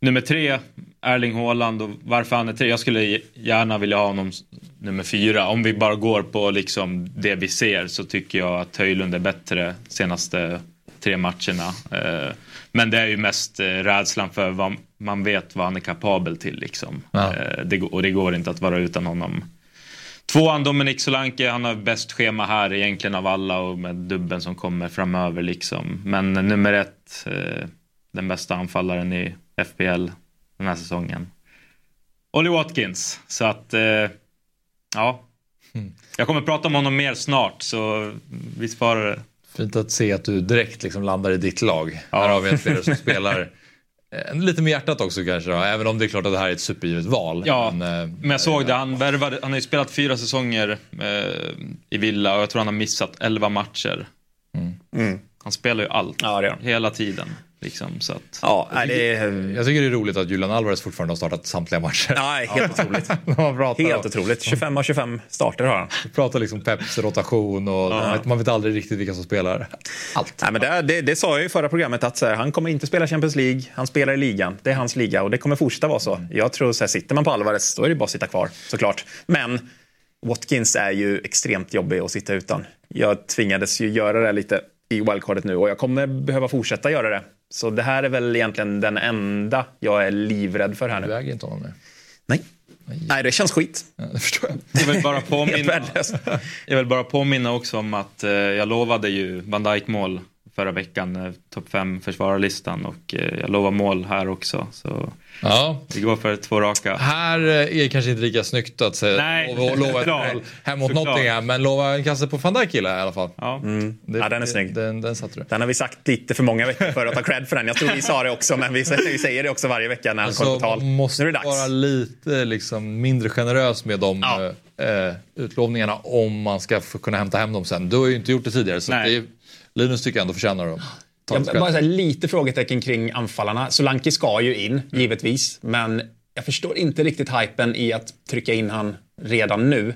nummer tre, Erling Haaland och varför han är tre. Jag skulle gärna vilja ha honom nummer fyra. Om vi bara går på liksom det vi ser så tycker jag att Höjlund är bättre senaste tre matcherna. Eh, men det är ju mest eh, rädslan för vad man vet vad han är kapabel till. Liksom. Ja. Eh, och det går inte att vara utan honom. Tvåan Dominik Solanke, han har bäst schema här egentligen av alla och med dubben som kommer framöver. Liksom. Men nummer ett, den bästa anfallaren i FPL den här säsongen. Ollie Watkins. Så att, ja. Mm. Jag kommer prata om honom mer snart så vi sparar det. Fint att se att du direkt liksom landar i ditt lag. Ja. Här har vi en spelare som spelar eh, Lite med hjärtat också kanske då, även om det är klart att det här är ett supergivet val. Ja, men, eh, men jag såg det. Han, värvade, han har ju spelat fyra säsonger eh, i Villa och jag tror han har missat elva matcher. Mm. Mm. Han spelar ju allt, ja, hela tiden. Liksom, så att, ja, jag, tycker, det... jag tycker det är roligt att Julian Alvarez fortfarande har startat samtliga matcher. Nej, helt otroligt. helt otroligt. 25 av 25 starter har han. Vi pratar liksom Peps rotation och ja. man vet aldrig riktigt vilka som spelar. Allt. Nej, men det, det, det sa jag i förra programmet att här, han kommer inte spela Champions League. Han spelar i ligan. Det är hans liga och det kommer fortsätta vara så. Jag tror så här, sitter man på Alvarez då är det bara att sitta kvar såklart. Men Watkins är ju extremt jobbig att sitta utan. Jag tvingades ju göra det lite i wildcardet nu och jag kommer behöva fortsätta göra det. Så det här är väl egentligen den enda jag är livrädd för här nu. Du äger inte honom nu? Nej. Nej, det känns skit. Ja, det förstår jag. Jag vill bara påminna, jag vill bara påminna också om att eh, jag lovade ju Van Dijk mål förra veckan, eh, topp 5 försvararlistan och eh, jag lovar mål här också. Så Ja. Vi går för två raka. Här eh, är det kanske inte lika snyggt att säga, Nej. Och, lova ett mål hem mot Nottingham. Men lova en kasse på van Dijk gillar jag i alla fall. Ja, mm. det, ja den är snygg. Den, den, satte du. Den har vi sagt lite för många veckor för att ta cred för den. Jag tror vi sa det också, men vi, vi säger det också varje vecka när han alltså, kommer på tal. måste nu är det dags. vara lite liksom, mindre generös med de ja. äh, utlovningarna om man ska kunna hämta hem dem sen. Du har ju inte gjort det tidigare. Så det är, Linus tycker ändå förtjänar dem. Jag, bara här, lite frågetecken kring anfallarna. Solanke ska ju in, givetvis. Men jag förstår inte riktigt hypen i att trycka in han redan nu.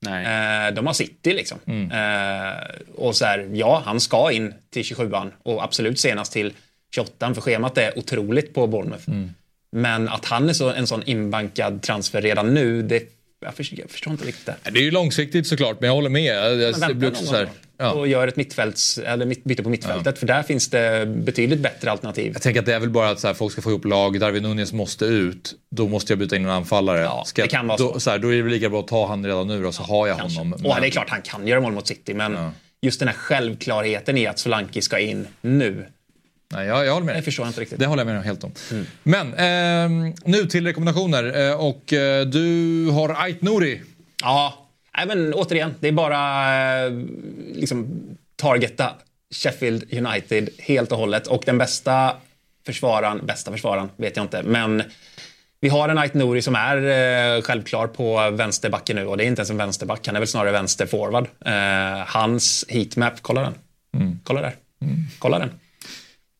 Nej. Eh, de har City liksom. Mm. Eh, och så här, ja, han ska in till 27an och absolut senast till 28an för schemat är otroligt på Bournemouth. Mm. Men att han är så, en sån inbankad transfer redan nu, det jag förstår, jag förstår, inte riktigt det. Det är ju långsiktigt såklart, men jag håller med. Jag, men vänta så här, ja. och gör ett mittfälts, eller byte på mittfältet, ja. för där finns det betydligt bättre alternativ. Jag tänker att det är väl bara att så här, folk ska få ihop lag. Darwin Nunez måste ut. Då måste jag byta in en anfallare. Ja, ska det kan vara så. Då, så här, då är det väl lika bra att ta han redan nu då, så har jag Kanske. honom. Och men... det är klart, han kan göra mål mot City, men just den här självklarheten i att Solanke ska in nu. Nej, jag, jag håller med Det förstår jag inte riktigt. Det håller jag med helt om. Mm. Men eh, nu till rekommendationer. Eh, och eh, du har Ait Nouri Ja, Nej, men återigen, det är bara eh, liksom, targeta Sheffield United helt och hållet. Och den bästa försvararen, bästa försvararen vet jag inte, men vi har en Ait Nouri som är eh, självklar på vänsterbacken nu och det är inte ens en vänsterback, han är väl snarare vänsterforward. Eh, hans heatmap, kolla den. Mm. Kolla där. Mm. Kolla den.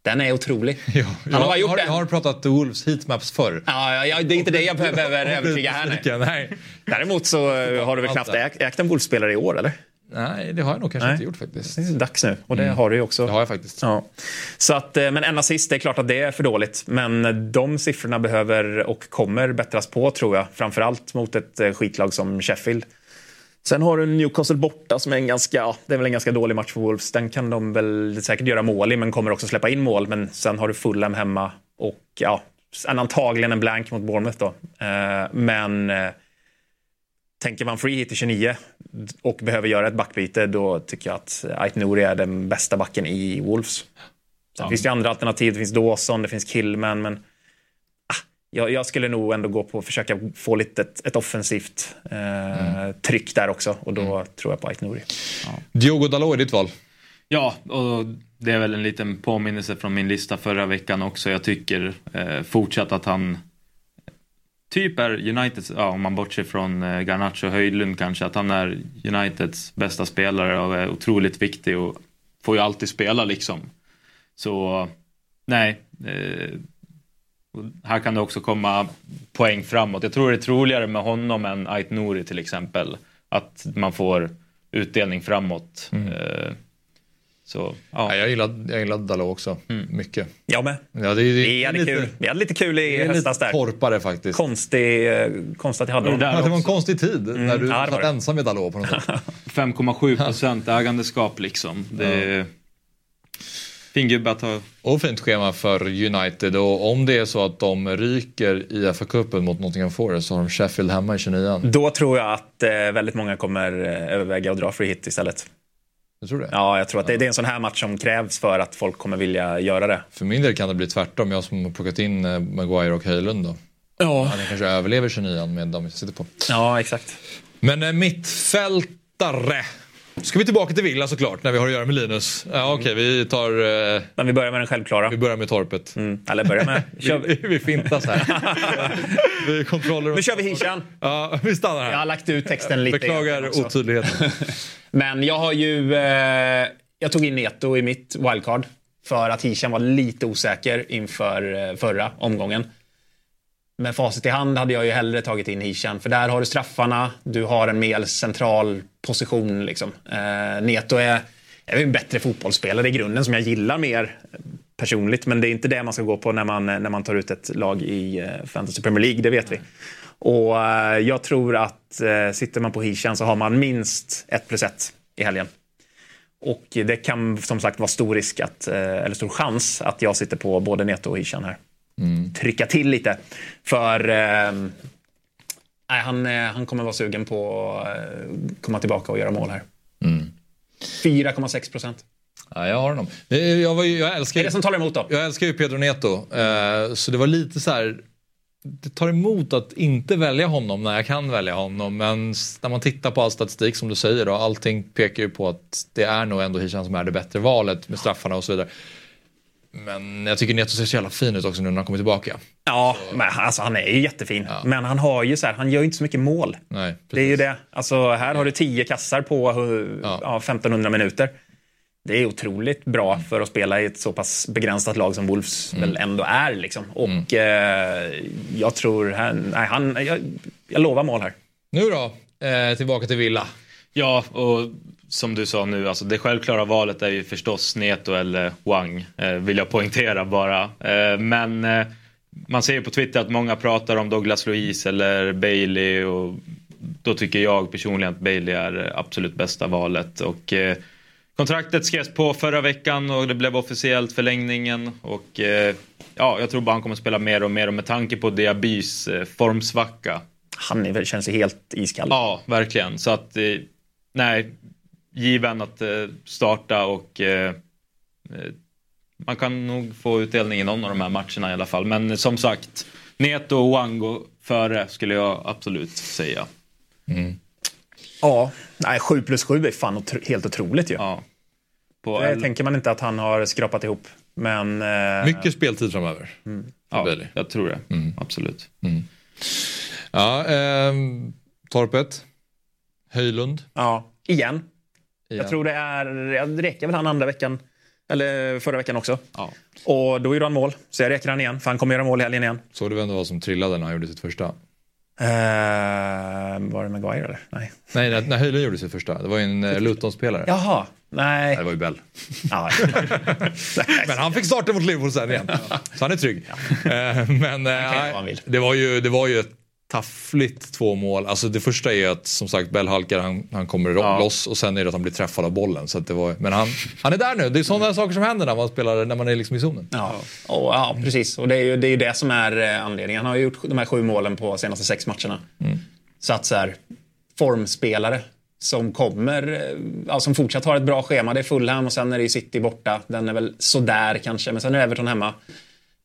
Den är otrolig. Ja, Han har, gjort har, den. har pratat Wolves heatmaps förr. Ja, ja, det är inte det jag behöver övertyga här nu. Nej. Däremot så har du väl knappt ägt, ägt en Wolves-spelare i år, eller? Nej, det har jag nog kanske Nej. inte gjort faktiskt. Det är dags nu och det mm. har du ju också. Det har jag faktiskt. Ja. Så att, eh, men en assist, det är klart att det är för dåligt. Men de siffrorna behöver och kommer bättras på tror jag. Framförallt mot ett eh, skitlag som Sheffield. Sen har du Newcastle borta som är en ganska, det är väl en ganska dålig match för Wolves. Den kan de väl säkert göra mål i men kommer också släppa in mål. Men sen har du Fulham hemma och ja, en antagligen en blank mot Bournemouth då. Eh, men eh, tänker man free hit i 29 och behöver göra ett backbyte då tycker jag att Ait Nouri är den bästa backen i Wolves. Sen ja. finns det andra alternativ. Det finns Dawson, det finns Killman men jag, jag, skulle nog ändå gå på att försöka få lite ett, ett offensivt eh, mm. tryck där också och då mm. tror jag på Ait Nouri. Ja. Diogo Dalot är ditt val? Ja, och det är väl en liten påminnelse från min lista förra veckan också. Jag tycker eh, fortsatt att han typ är Uniteds, ja, om man bortser från eh, Garnacho och Höjlund kanske, att han är Uniteds bästa spelare och är otroligt viktig och får ju alltid spela liksom. Så nej, eh, här kan det också komma poäng framåt. Jag tror det är troligare med honom än Ait Nouri till exempel. Att man får utdelning framåt. Mm. Eh, så, ja. jag gillade, jag gillade Dalot också. Mm. Mycket. Jag med. Ja, det, det, vi, hade lite, kul. vi hade lite kul i höstas där. torpare faktiskt. Konstig, eh, konstigt att jag hade det, det var en konstig tid mm. när du ja, satt ensam med Dalot på något sätt. 5,7 procent ägandeskap liksom. Det, ja. Fin gubbe att ha. Och fint schema för United. Och om det är så att de ryker i FA-cupen mot Nottingham Forest så har de Sheffield hemma i 29 Då tror jag att eh, väldigt många kommer eh, överväga att dra free hit istället. Du tror det? Ja, jag tror att det, det, är en sån här match som krävs för att folk kommer vilja göra det. För min del kan det bli tvärtom. Jag som har plockat in eh, Maguire och Höjlund då. Ja. Han kanske överlever 29 med de jag sitter på. Ja, exakt. Men eh, mittfältare. Ska vi tillbaka till Villa såklart när vi har att göra med Linus. Ja, Okej, okay, vi tar... Eh, Men vi börjar med den självklara. Vi börjar med torpet. Mm. Eller börjar med... Vi, vi fintas här. vi kontroller... Nu kör vi Hishan. Ja, vi stannar här. Jag har lagt ut texten lite. Beklagar otydligheten. Men jag har ju... Eh, jag tog in Neto i mitt wildcard. För att Hishan var lite osäker inför eh, förra omgången med facit i hand hade jag ju hellre tagit in Hishan. För där har du straffarna, du har en mer central position. Liksom. Eh, Neto är, är en bättre fotbollsspelare i grunden som jag gillar mer personligt. Men det är inte det man ska gå på när man, när man tar ut ett lag i eh, Fantasy Premier League, det vet vi. Och eh, jag tror att eh, sitter man på Hishan så har man minst 1 plus 1 i helgen. Och det kan som sagt vara stor risk, att, eh, eller stor chans, att jag sitter på både Neto och Hishan här mm. trycka till lite. För eh, nej, han, eh, han kommer vara sugen på att eh, komma tillbaka och göra mål här. Mm. 4,6 procent. Ja, jag har honom. Jag, var, jag älskar, är det som talar emot då? Jag älskar ju Pedro Neto. Eh, så det var lite så här. Det tar emot att inte välja honom när jag kan välja honom. Men när man tittar på all statistik som du säger då. Allting pekar ju på att det är nog ändå Hishan som är det bättre valet med straffarna och så vidare. Men jag tycker Neto ser så jävla fin ut också nu när han kommer tillbaka. Ja, men alltså, han är ju jättefin. Ja. Men han har ju så här, han gör ju inte så mycket mål. Nej, det är ju det. Alltså, här har du tio kassar på ja. Ja, 1500 minuter. Det är otroligt bra för att spela i ett så pass begränsat lag som Wolves mm. väl ändå är. Liksom. Och mm. eh, jag tror, han, nej, han, jag, jag lovar mål här. Nu då, eh, tillbaka till Villa. Ja, och som du sa nu, alltså det självklara valet är ju förstås Neto eller Wang, eh, vill jag poängtera bara. Eh, men eh, man ser ju på Twitter att många pratar om Douglas Luiz eller Bailey och då tycker jag personligen att Bailey är absolut bästa valet. Och, eh, kontraktet skrevs på förra veckan och det blev officiellt förlängningen och eh, ja, jag tror bara han kommer spela mer och mer och med tanke på Diabys eh, formsvacka han känns ju helt iskall. Ja, verkligen. Så att, nej, given att eh, starta och eh, eh, man kan nog få utdelning i någon av de här matcherna i alla fall. Men som sagt, Neto och Wango före skulle jag absolut säga. Mm. Ja, nej, 7 plus 7 är fan otro helt otroligt ju. Ja. På det tänker man inte att han har skrapat ihop. Men, eh... Mycket speltid framöver. Mm. Ja, jag tror det. Mm. Absolut. Mm. Ja, eh, Torpet. Höjlund. Ja, igen. Igen. Jag tror det är, det räcker väl han andra veckan. Eller förra veckan också. Ja. Och då gjorde han mål. Så jag räcker han igen. För han kommer göra mål i helgen igen. Såg du vem det var som trillade när han gjorde sitt första? Uh, var det Maguire eller? Nej. Nej, när, när Höjlund gjorde sitt första. Det var ju en uh, Luton-spelare. Jaha. Nej. Nej. Det var ju Bell. men han fick starta mot Liverpool sen igen. Så han är trygg. Ja. Uh, men det, var ju, det var ju ett taffligt två mål. Alltså det första är att som sagt Bell halkar, han, han kommer ja. loss och sen är det att han blir träffad av bollen. Så det var, men han, han är där nu. Det är sådana saker som händer när man spelar när man är liksom i zonen. Ja, och, ja precis. Och det är ju det, är det som är eh, anledningen. Han har gjort de här sju målen på senaste sex matcherna. Mm. Så att så här, formspelare som kommer, eh, ja, som fortsatt har ett bra schema. Det är Fulham och sen är det City borta. Den är väl sådär kanske, men sen är Everton hemma.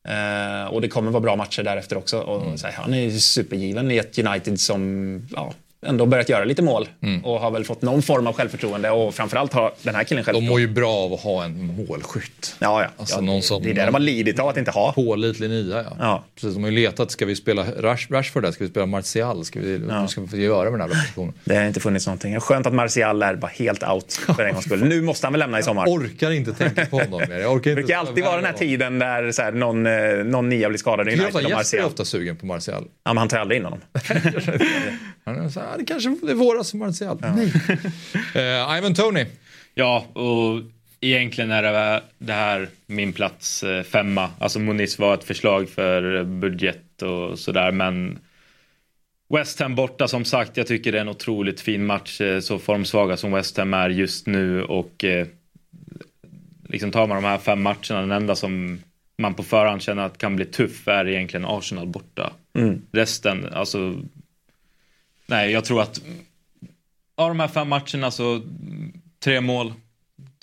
Uh, och det kommer vara bra matcher därefter också. Och, mm. här, han är supergiven i ett United som ja, ändå börjat göra lite mål Mm. och har väl fått någon form av självförtroende och framförallt har den här killen De mår självförtroende. ju bra av att ha en målskytt. Ja, ja. Alltså ja någon som det är det de har lidit av att inte ha. Pålitlig nia, ja. Ja. Precis, de har ju letat, ska vi spela Rash, Rashford där? Ska vi spela Martial? Ska vi, Vad ska vi göra med den här positionen? Det har inte funnits någonting. Skönt att Martial är bara helt out för en gångs skull. Nu måste han väl lämna i sommar. Orkar inte tänka på honom mer. Jag orkar Det brukar alltid vara den här tiden där så här, någon, eh, någon nia blir skadad i United och Jesper är Martial. ofta sugen på Martial. Ja, men han tar aldrig in honom. Han är så här, "Ah, det kanske är våras för Martial. Nej. Eh, Ivan Tony. Ja, och egentligen är det, det här min plats eh, femma. Alltså Moniz var ett förslag för budget och sådär, men West Ham borta som sagt, jag tycker det är en otroligt fin match, eh, så formsvaga som West Ham är just nu och eh, liksom tar man de här fem matcherna, den enda som man på förhand känner att kan bli tuff är egentligen Arsenal borta. Mm. Resten, alltså Nej, jag tror att av de här fem matcherna så tre mål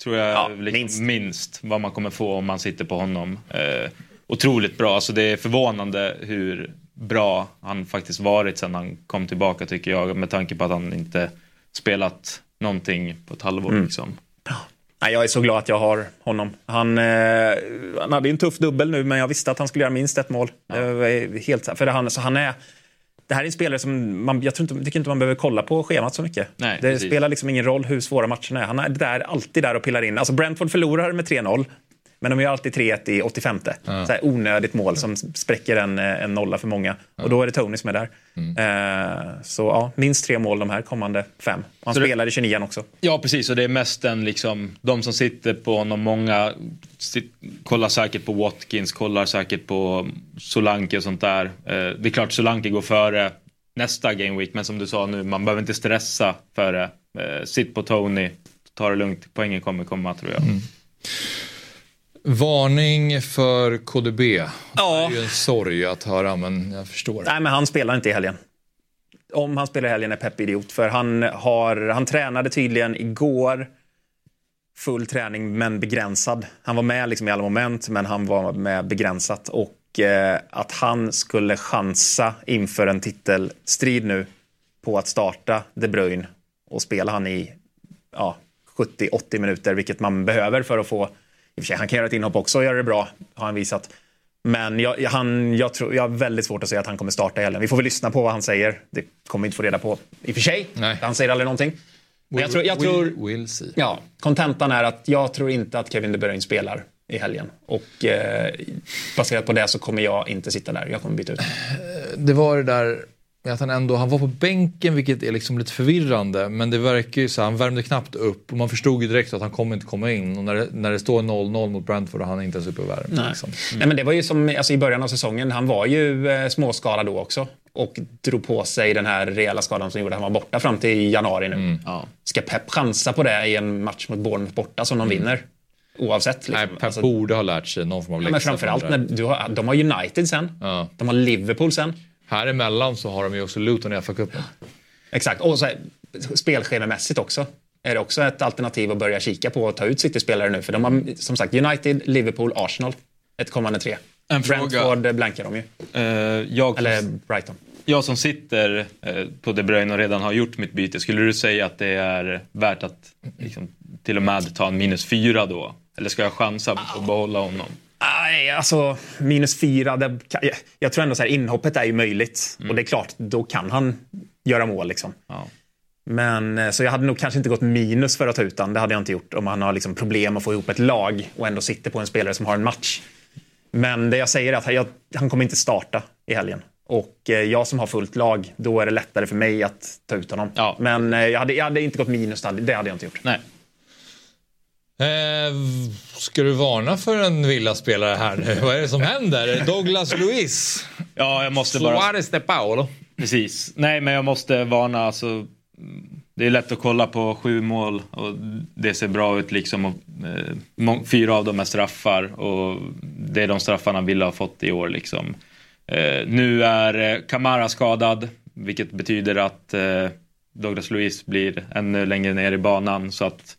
tror jag Ja, liksom minst. minst. vad man kommer få om man sitter på honom. Eh, otroligt bra, alltså det är förvånande hur bra han faktiskt varit sedan han kom tillbaka tycker jag med tanke på att han inte spelat någonting på ett halvår. Mm. Liksom. Nej, jag är så glad att jag har honom. Han, eh, han hade ju en tuff dubbel nu, men jag visste att han skulle göra minst ett mål. Var helt, för det, han, så han är, det här är spelare som man, jag tror inte, tycker inte man behöver kolla på schemat så mycket. Nej, det precis. spelar liksom ingen roll hur svåra matcherna är. Han är där, alltid där och pillar in. Alltså Brentford förlorar med 3-0. Men de gör alltid 3-1 i 85. Så här onödigt mål som spräcker en, eh, en nolla för många. Och då är det Tony som är där. Eh, så ja, minst tre mål de här kommande fem. Och han Så det- spelar i 29 också. Ja, precis. Och det är mest en, liksom, de som sitter på honom. Många sit, kollar säkert på Watkins, kollar säkert på Solanke och sånt där. Eh, det är klart Solanke går före nästa Game Week, men som du sa nu, man behöver inte stressa före. Eh, sitt på Tony, ta det lugnt. Poängen kommer komma tror jag. Varning för KDB. Ja. Det är ju en sorg att höra, men jag förstår. Nej, men han spelar inte i helgen. Om han spelar i helgen är Pep idiot. För han, har, han tränade tydligen igår full träning men begränsad. Han var med liksom i alla moment men han var med begränsat. Och eh, att han skulle chansa inför en titelstrid nu på att starta De Bruyne och spela han i ja, 70-80 minuter, vilket man behöver för att få... Och för sig, han kan göra ett inhopp också och göra det bra, har han visat. Men jag, jag- han, jag, tror, jag har väldigt svårt att säga att han kommer starta i helgen. Vi får väl lyssna på vad han säger. Det kommer vi inte få reda på i och för sig. Nej. Han säger aldrig någonting. Men jag tror, jag tror, We'll, we'll see. ja, kontentan är att jag tror inte att Kevin De Bruyne spelar i helgen. Och eh, baserat på det så kommer jag inte sitta där. Jag kommer byta ut. Det var det där att han ändå, han var på bänken vilket är liksom lite förvirrande. Men det verkar ju så, han värmde knappt upp och man förstod ju direkt att han kommer inte komma in. Och när det, när det står 0-0 mot Brentford och han är inte ens uppe och värmer. Nej. Liksom. Nej, men det var ju som alltså, i början av säsongen. Han var ju eh, småskadad då också. Och drog på sig den här rejäla skadan som gjorde att han var borta fram till januari nu. Ska Pep chansa på det i en match mot Bournemouth borta som de vinner? Oavsett. Liksom. Nej, Pep Alltså, borde ha lärt sig någon form av ja, men läxa. framförallt när du har, de har United sen. Ja. De har Liverpool sen. Här emellan så har de ju också Luton i FA-cupen. Exakt. Och så här, spelschemamässigt också. Är det också ett alternativ att börja kika på och ta ut City-spelare nu? För de har som sagt United, Liverpool, Arsenal. Ett kommande tre. En fråga. Brentford blankar de ju. Eh, jag, Eller Brighton. jag som sitter eh, på De Bruyne och redan har gjort mitt byte, skulle du säga att det är värt att liksom, till och med ta en minus fyra då? Eller ska jag chansa på att behålla honom? Nej, alltså minus fyra. Det, jag, tror ändå så här, inhoppet är ju möjligt. Och det är klart, då kan han göra mål. Liksom. Ja. Men eh, så jag hade nog kanske inte gått minus för att ta ut han. Det hade jag inte gjort om han har liksom problem att få ihop ett lag och ändå sitter på en spelare som har en match. Men det jag säger är att jag, han kommer inte starta i helgen. Och eh, jag som har fullt lag, då är det lättare för mig att ta ut honom. Ja. Men eh, jag hade, jag hade inte gått minus, det hade jag inte gjort. Nej. Eh, ska du varna för en villaspelare här nu? Vad är det som händer? Douglas Luiz. Ja, jag måste bara... Suarez de Paolo. Precis. Nej, men jag måste varna. Alltså, det är lätt att kolla på sju mål och det ser bra ut. Liksom, och, eh, fyra av dem är straffar och det är de straffarna Villa har fått i år. Liksom. Eh, nu är eh, Kamara skadad, vilket betyder att eh, Douglas Luiz blir ännu längre ner i banan. Så att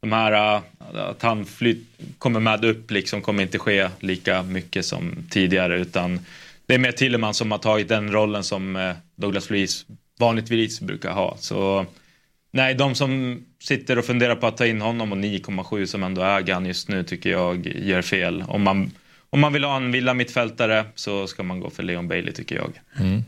de här, äh, att han flyt, kommer med upp liksom kommer inte ske lika mycket som tidigare utan det är mer Tilleman som har tagit den rollen som äh, Douglas Luiz vanligtvis brukar ha. Så nej, de som sitter och funderar på att ta in honom och 9,7 som ändå äger han just nu tycker jag gör fel. Om man, om man vill ha en villa mittfältare så ska man gå för Leon Bailey tycker jag. Mm.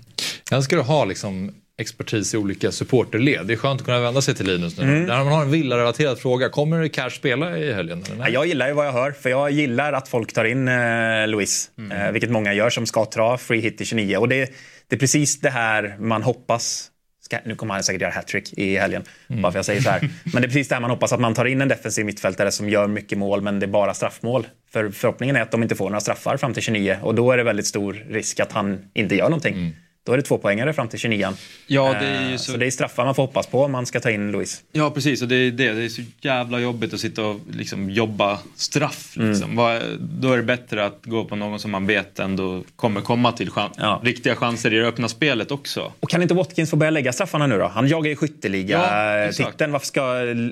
Jag älskar du ha liksom expertis i olika supporterled. Det är skönt att kunna vända sig till Linus nu. Mm. När man har en villarelaterad fråga, kommer Cash spela i helgen? Eller? Ja, jag gillar ju vad jag hör, för jag gillar att folk tar in eh, Luis. Mm. Eh, vilket många gör som ska ta free hit i 29. Och det, det är precis det här man hoppas. Ska, nu kommer han säkert göra hattrick i helgen, Mm. bara för jag säger så här. Men det är precis det här man hoppas, att man tar in en defensiv mittfältare som gör mycket mål, men det är bara straffmål. För förhoppningen är att de inte får några straffar fram till 29 och då är det väldigt stor risk att han inte gör någonting. Mm. Då är det två poängare fram till 29 Ja, det Eh, så- så det är straffar man får hoppas på om man ska ta in Luis. Ja, precis. Och det är det. Det är så jävla jobbigt att sitta och liksom jobba straff. Liksom. Vad- Då är det bättre att gå på någon som man vet ändå kommer komma till chan- riktiga chanser i det öppna spelet också. Och kan inte Watkins få börja lägga straffarna nu då? Han jagar ju Ja, skytteliga-titeln. exakt. Varför ska,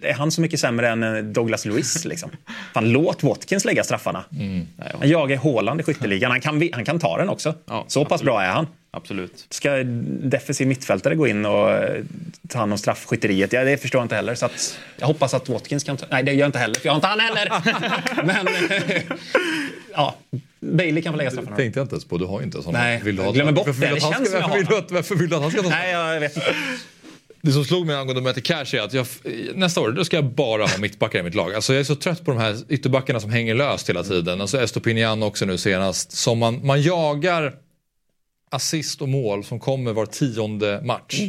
är han så mycket sämre än eh, Douglas Lewis? Liksom? Fan, låt Watkins lägga straffarna. Han jagar Haaland i skytteligan. Han kan, han kan ta den också. så pass bra är han. Absolut. Ska defensiv mittfältare gå in och eh, ta hand om straffskytteriet? Ja, det förstår jag inte heller. Så att, jag hoppas att Watkins kan ta... Nej, det gör jag inte heller, för jag har inte han heller. Men eh, ja, Bailey kan få lägga straffarna. tänkte jag inte ens på. Du har ju inte sådana. Nej, vill du jag glömmer bort varför det. Det du att han känns ska, som vill du att, varför vill du att han ska ta Nej, jag vet inte. Det som slog mig angående Möte Cash är att jag, nästa år då ska jag bara ha mittbackar i mitt lag. Alltså jag är så trött på de här ytterbackarna som hänger löst hela tiden. Alltså Estopinian också nu senast. Som man, man jagar assist och mål som kommer var tionde match.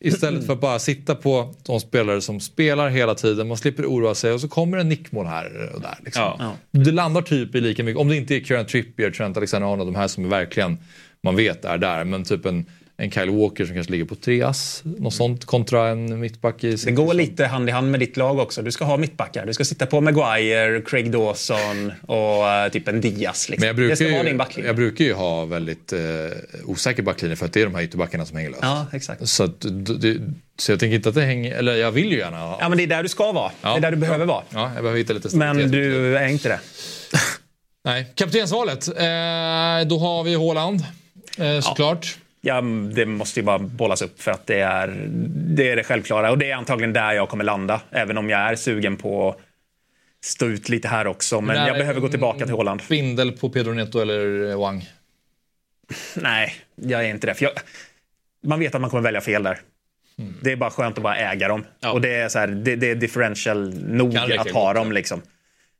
Istället för att bara sitta på de spelare som spelar hela tiden. Man slipper oroa sig och så kommer en nickmål här och där. Liksom. Ja. Det landar typ i lika mycket, om det inte är Kieran Trippier, Trent Alexander-Arnold, de här som är verkligen man vet är där. Men typ en, en Kyle Walker som kanske ligger på tre ass, något sånt kontra en mittback i Det går lite hand i hand med ditt lag också. Du ska ha mittbackar. Du ska sitta på Maguire, Craig Dawson och eh, typ en Diaz. Liksom. Men jag det brukar, ska vara ju, din backlinje. jag brukar ju ha väldigt eh, osäker backlinje för att det är de här ytterbackarna som hänger löst. Ja, exakt. Så, att, d- d- så jag tänker inte att det hänger, eller jag vill ju gärna ha. Ja, men det är där du ska vara. Ja. Det är där du behöver vara. Ja, jag behöver hitta lite Men du är inte det. Nej, kaptensvalet. Eh, då har vi Haaland, eh, såklart. Ja, det måste ju bara bollas upp för att det är, det är det självklara. Och det är antagligen där jag kommer landa. Även om jag är sugen på att stå ut lite här också. Men jag behöver gå tillbaka till Holland. Bindel på Pedro Neto eller Wang? Nej, jag är inte det. Jag, man vet att man kommer välja fel där. Mm. Det är bara skönt att bara äga dem. Och det är, så här, det, det är differential nog att ha dem. ja. Liksom.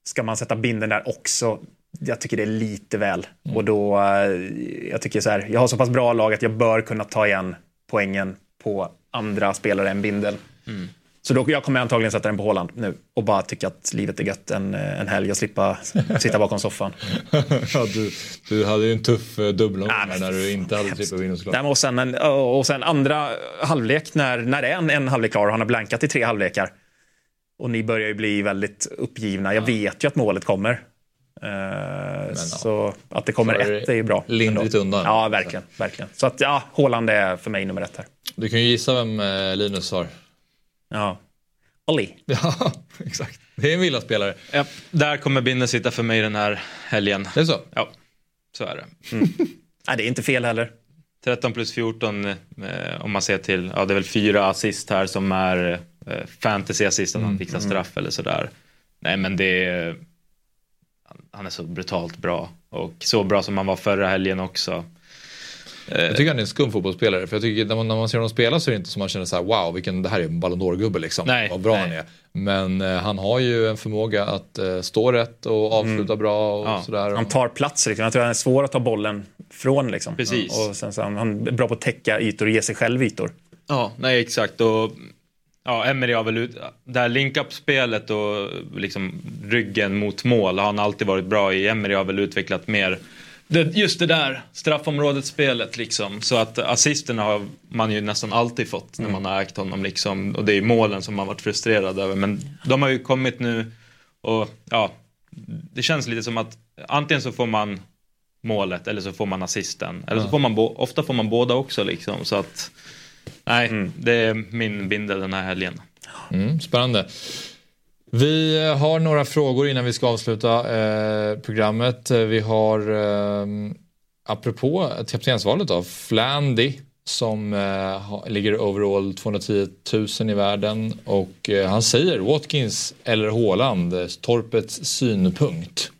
Ska man sätta binden där också? Jag tycker det är lite väl. Mm. Och då, eh, jag tycker så här, jag har så pass bra lag att jag bör kunna ta igen poängen på andra spelare än bindel. Mm. Så då, jag kommer antagligen sätta den på Håland nu och bara tycka att livet är gött en, eh, en helg och slippa sitta bakom soffan. ja, du, du hade ju en tuff eh, dubbelomgång här när du inte hade trippel såklart. Och, sen en, och sen andra halvlek när, när det är en, en halvlek klar och han har blankat i tre halvlekar. Och ni börjar ju bli väldigt uppgivna. Jag vet ju att målet kommer. Eh, så att det kommer Så ett är ju bra. lindrigt ändå. undan. Ja, verkligen. verkligen. Så att ja, Haaland är för mig nummer ett här. Du kan ju gissa vem eh, Linus har. Ja. Olli. Ja, exakt. Det är en villaspelare. Ja, där kommer Binde sitta för mig den här helgen. Det är så? Ja, så är det. Nej, det är inte fel heller. 13 plus 14 eh, om man ser till, ja det är väl fyra assist här som är eh, fantasy assist, att han fixar straff eller sådär. Nej men det är, han- är så brutalt bra och så bra som han var förra helgen också. Jag tycker han är en skum fotbollsspelare. För jag tycker när man, när man ser honom spela så är det inte som man känner så här: wow, vilken, det här är en Ballon d'Or-gubbe liksom. Nej, Vad bra nej. han är. Men eh, han har ju en förmåga att eh, stå rätt och avsluta bra och Ja. sådär. Han tar plats. Liksom. Jag tror han är svår att ta bollen från. Liksom. Precis. Och sen så han, han är bra på att täcka ytor och ge sig själv ytor. Ja, nej exakt. Och, ja, Emery har väl ut, det här link-up-spelet och liksom ryggen mot mål har han alltid varit bra i. Emery har väl utvecklat mer det, just det där straffområdet-spelet liksom. Så att assisterna har man ju nästan alltid fått när man har ägt honom liksom. Och det är målen som man varit frustrerad över. Men de har ju kommit nu och ja, det känns lite som att antingen så får man målet eller så får man assisten. Eller så får man, ofta får man båda också liksom. Så att Nej, det är min bindel den här helgen. Mm, spännande. Vi har några frågor innan vi ska avsluta eh, programmet. Eh, Vi har, eh, apropå kaptensvalet då, Flandy som eh, ligger overall 210 000 i världen. Och eh, han säger Watkins eller Haaland, eh, Torpets synpunkt.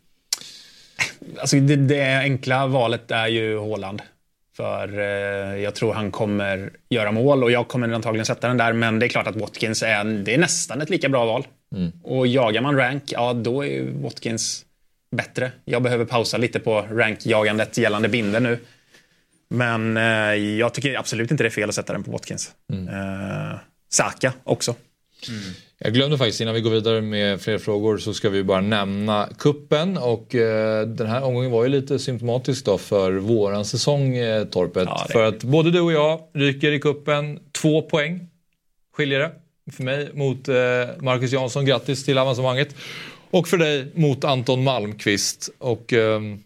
Alltså det, det enkla valet är ju Haaland. För eh, jag tror han kommer göra mål och jag kommer antagligen sätta den där. Men det är klart att Watkins är, det är nästan ett lika bra val. Mm. Och jagar man rank, ja då är Watkins bättre. Jag behöver pausa lite på rankjagandet gällande binden nu. Men eh, jag tycker absolut inte det är fel att sätta den på Watkins. Eh, Saka också. Jag glömde faktiskt innan vi går vidare med fler frågor så ska vi bara nämna kuppen och eh, den här omgången var ju lite symptomatisk då för våran säsong eh, Torpet. det- För att både du och jag ryker i kuppen två poäng skiljer det för mig mot eh, Marcus Jansson. Grattis till avancemanget. Och för dig mot Anton Malmqvist. Och ehm,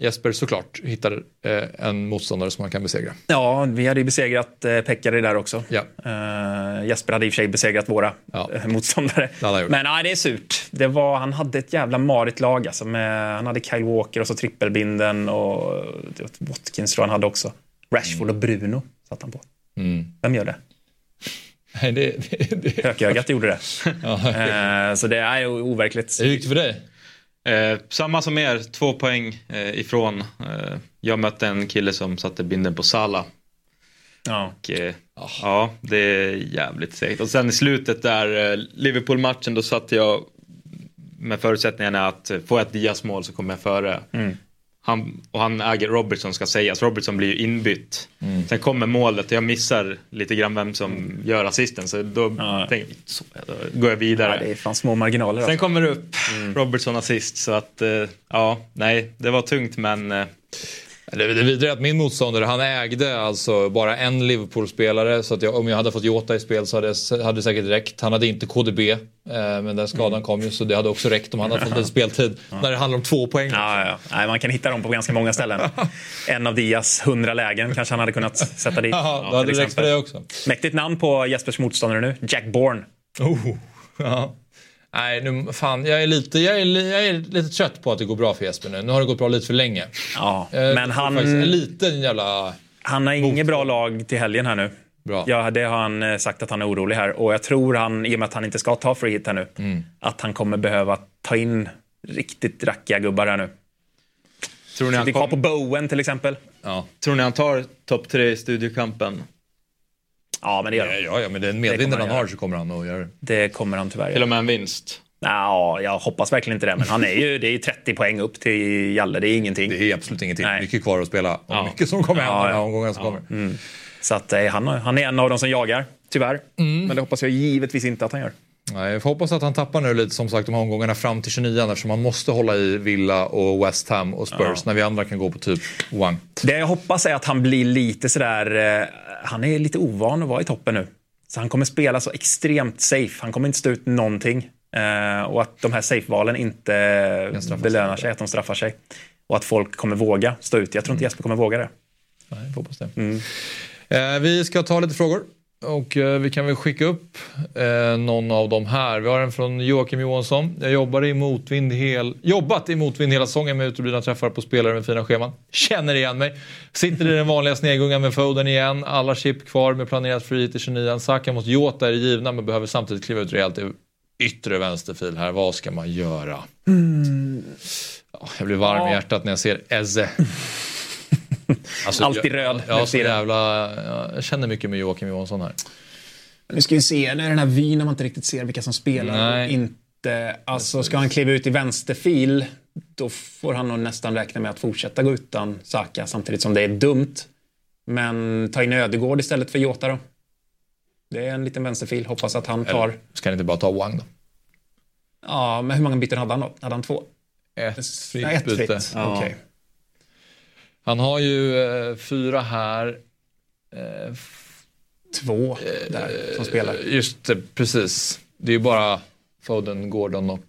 Jesper såklart hittar eh, en motståndare som han kan besegra. Ja, vi hade ju besegrat eh, Pekkari där också. Ja. Eh, Jesper hade i och för sig besegrat våra Ja. eh, motståndare. Men nej, det är surt. Det var, han hade ett jävla marigt lag. Alltså, med, han hade Kyle Walker och så trippelbinden och Watkins tror han hade också. Rashford och Bruno satt han på. Mm. Vem gör det? Nej, det, det, det. Hökögat gjorde det. Ja. Eh, så det är overkligt. Hur gick det för dig? Eh, samma som er, två poäng eh, ifrån. Eh, jag mötte en kille som satte binden på Sala. Ja. Och, eh, ja, det är jävligt segt. Och sen i slutet där, eh, Liverpool-matchen, då satt jag med förutsättningarna att eh, får jag ett Diaz-mål så kommer jag före. Mm. Han, och han äger Robertson ska sägas. Robertson blir ju inbytt. Mm. Sen kommer målet och jag missar lite grann vem som gör assisten. Så då, tänker, så, då går jag vidare. Ja, det är fan små marginaler. Sen Alltså. kommer det upp Robertson assist. Så att, eh, ja, nej, det var tungt men eh, Det, det vidare är att min motståndare han ägde alltså bara en Liverpool-spelare så att jag, om jag hade fått Jota i spel så hade hade det säkert räckt. Han hade inte KDB eh, men den skadan Mm. kom ju så det hade också räckt om han hade fått lite speltid. När det handlar om två poäng. Ja, ja. Nej, man kan hitta dem på ganska många ställen. En av Dias hundra lägen kanske han hade kunnat sätta dit. Jaha, Ja, hade det räckt för det också. Mäktigt namn på Jespers motståndare nu. Jack Bourne. Oh, ja. Nej, nu, fan, jag är, lite, jag, är, jag är lite trött på att det går bra för Jesper nu. Nu har det gått bra lite för länge. Ja, Eh, men han- Faktiskt, en liten jävla... Han har inget bra lag till helgen här nu. Bra. Ja, det har han eh, sagt att han är orolig här. Och jag tror han, i och med att han inte ska ta free hit här nu, Mm. att han kommer behöva ta in riktigt rackiga gubbar här nu. tror ni, han kom, på Bowen till exempel. Ja, tror ni han tar topp tre i studiokampen? Ja, men det gör han. ja, ja men den medvinden han han har så kommer han att göra det. Det kommer han tyvärr Till och med en vinst? Ja, jag hoppas verkligen inte det. Men han är ju, det är ju 30 poäng upp till Jalle. Det är ingenting. Det är absolut ingenting. Nej. Mycket kvar att spela och Ja. mycket som kommer hända Ja, den här ja. omgången som kommer. Så att, eh, han, han är en av de som jagar, tyvärr. Mm. Men det hoppas jag givetvis inte att han gör. Nej, jag får hoppas att han tappar nu lite som sagt de här omgångarna fram till 29 eftersom han måste hålla i Villa och West Ham och Spurs när vi andra kan gå på typ one. Det jag hoppas är att han blir lite sådär... Eh, han är lite ovan att vara i toppen nu. Så han kommer spela så extremt safe. Han kommer inte stå ut någonting. Eh, och att de här safe-valen inte belönar sig, att de straffar sig. Och att folk kommer våga stå ut. Jag tror inte Jesper kommer våga det. Nej, jag hoppas det. Eh, vi ska ta lite frågor. Och eh, vi kan väl skicka upp eh, någon av dem här. Vi har en från Joakim Johansson. Jag jobbar i motvind hel, jobbat i motvind hela säsongen med uteblivna träffar på spelare med fina scheman. Känner igen mig. Sitter i den vanliga snegungan med Foden igen. Alla chip kvar med planerat free i 29 Saka mot Jota är givna men behöver samtidigt kliva ut rejält i yttre vänsterfil här. Vad ska man göra? Ja, jag blir varm i hjärtat när jag ser Eze. Alltså, Alltid jag- röd. Ja, Nu så ser jag. jävla, jag känner mycket med Joakim Johansson här. Nu ska vi se, det är den här vyn när man inte riktigt ser vilka som spelar. Nej. och Inte, alltså, ska han kliva ut i vänsterfil, då får han nog nästan räkna med att fortsätta gå utan Saka, samtidigt som det är dumt. Men ta in Ödegård istället för Jota då. Det är en liten vänsterfil. Hoppas att han tar... Eller ska han inte bara ta Wang då? Ja, men hur många byten hade han då? Hade han två? Ett fritt Nej, ett byte. fritt. Ja. Okej. Han har ju eh, fyra här. Eh, Två där som spelar. Just det, precis. Det är ju bara Foden, Gordon och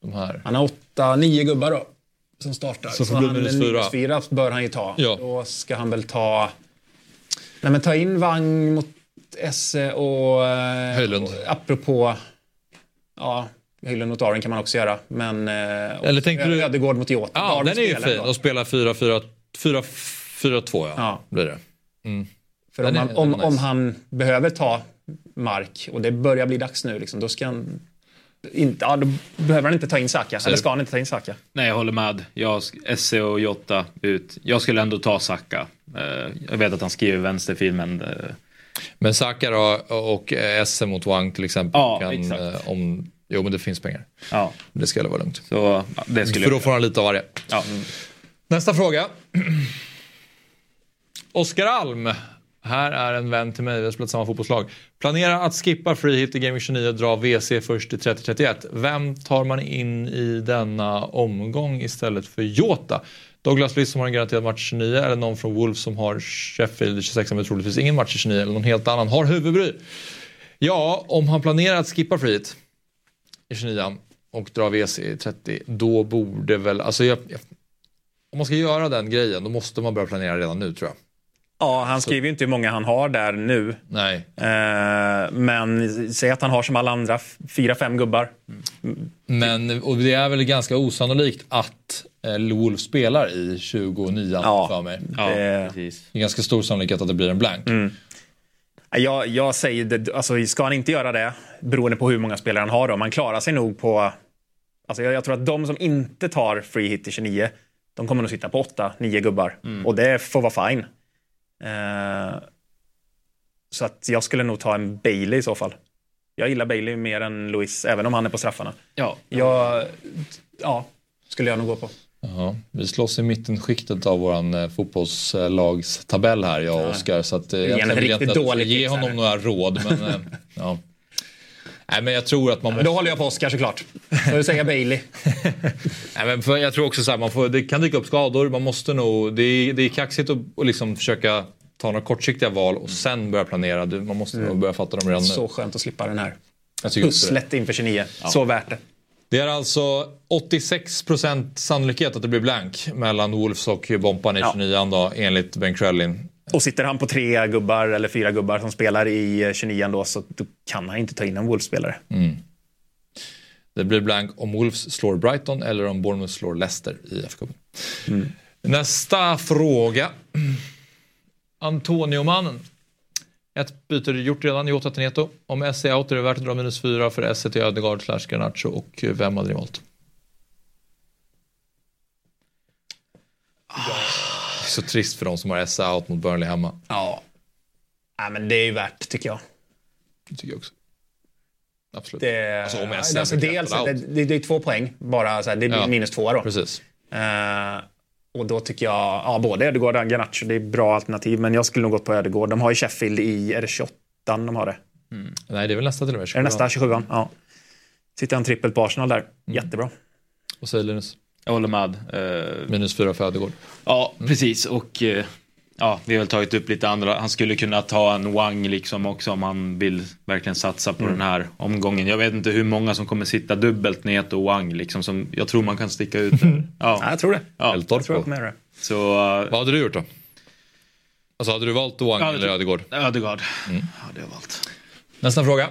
de här. Han har åtta, nio gubbar då. Som startar. Så bli han- fyra. fyra bör han ju ta. Ja. Då ska han väl ta... Nej men ta in Wang mot Esse och... eh, Höjlund. och Apropå... Ja, Höjlund mot Aron kan man också göra. Men... eh, Eller tänkte du- Ödegård mot Jota. Ja, den är ju fin. Och spela 4-4-2 ja. Ja. Blir det. För om han, om, om han behöver ta mark och det börjar bli dags nu, liksom, då ska han inte, ja, då behöver han inte ta in Saka. Eller ska han inte ta in Saka? Nej, jag håller med. Jag, Esse och Jota ut. Jag skulle ändå ta Saka. Eh, Jag vet att han skriver vänsterfil, men... eh, Men Saka då och SM mot Wang till exempel. Ja, kan, exakt. eh, om, jo men det finns pengar. Ja. Det ska vara lugnt. Så ja, det skulle För då får han lite av varje. Ja. Nästa fråga. Oskar Alm. Här är en vän till mig, vi har spelat samma fotbollslag. Planerar att skippa free hit i Gaming 29 och dra WC först i 30-31. Vem tar man in i denna omgång istället för Jota? Douglas List som har en garanterad match 29 eller någon från Wolves som har Sheffield i 26 men troligtvis ingen match i 29 eller någon helt annan har huvudbry. Ja, om han planerar att skippa free hit i 29 och dra WC i 30 då borde väl, alltså jag, jag, om man ska göra den grejen då måste man börja planera redan nu tror jag. Ja, han skriver ju inte hur många han har där nu. Nej. Eh, men säg att han har som alla andra, fyra, fem gubbar. Men och det är väl ganska osannolikt att eh, Wolf spelar i 29 för mig. Ja, det, precis. är ganska stor sannolikhet att det blir en blank. Jag, jag säger, det, alltså, ska han inte göra det, beroende på hur många spelare han har, då, man klarar sig nog på... Alltså, jag, jag tror att de som inte tar free hit i 29, de kommer nog sitta på 8-9 gubbar. Och det får vara fine. Eh, så att jag skulle nog ta en Bailey i så fall. Jag gillar Bailey mer än Luis, även om han är på straffarna. Ja. Jag, ja, skulle jag nog gå på. Jaha, vi slåss i mittenskiktet av våran eh, fotbollslagstabell här, jag och Oskar. Så att, eh, egentligen vill jag riktigt inte ge honom några råd. Men, eh, ja. Nej, men jag tror att man då håller jag på Oscar såklart. Får du säga Bailey. Nej, men för jag tror också så här, man får, det kan dyka upp skador. Man måste nog, det, är, det är kaxigt att, att liksom försöka ta några kortsiktiga val och sen börja planera. Man måste nog börja fatta dem redan nu. Så skönt att slippa den här pusslet inför 29. Så värt det. Det är alltså 86% sannolikhet att det blir blank mellan Wolves och Bompan i 29 då, enligt Ben Krellin. Och sitter han på tre gubbar eller fyra gubbar som spelar i eh, 29 då, så då kan han inte ta in en Wolves-spelare. Mm. Det blir blank om Wolves slår Brighton eller om Bournemouth slår Leicester i FA-cupen. Nästa fråga. Antonio-mannen. Ett byte är gjort redan i 8 till Neto. Om S är out är det värt att dra minus 4 för S till Ödegaard slash Garnacho och vem hade ni valt? Så trist för de som har S out mot Burnley hemma. Ja. Nej, men det är ju värt, tycker jag. Det tycker jag också. Absolut. Det, Alltså, om S alltså, dels, det, det, det är två poäng, bara så här, det är Ja. minus två då. Precis. Eh, och då tycker jag, ja, både Ödegård och Garnacho, det är bra alternativ, men jag skulle nog gått på Ödegård. De har ju Sheffield i, är det 28 de har det? Nej, det är väl nästa till och med. Är det nästa 27 Ja. Sitter han trippelt på Arsenal där. Mm. Jättebra. Vad säger Linus? Jag håller med. Eh, Minus 4 för Ödegaard. Ja, precis. Och eh, ja, vi har väl tagit upp lite andra. Han skulle kunna ta en Wang liksom också om han vill verkligen satsa på Mm. den här omgången. Jag vet inte hur många som kommer sitta dubbelt Neto och Wang liksom. Som jag tror man kan sticka ut. Ja, Ja, jag tror det. ja. Jag tror jag kommer göra det. Så eh, Vad hade du gjort då? Alltså hade du valt Wang Ja, eller Ödegaard? Ödegaard hade jag valt. Nästa fråga.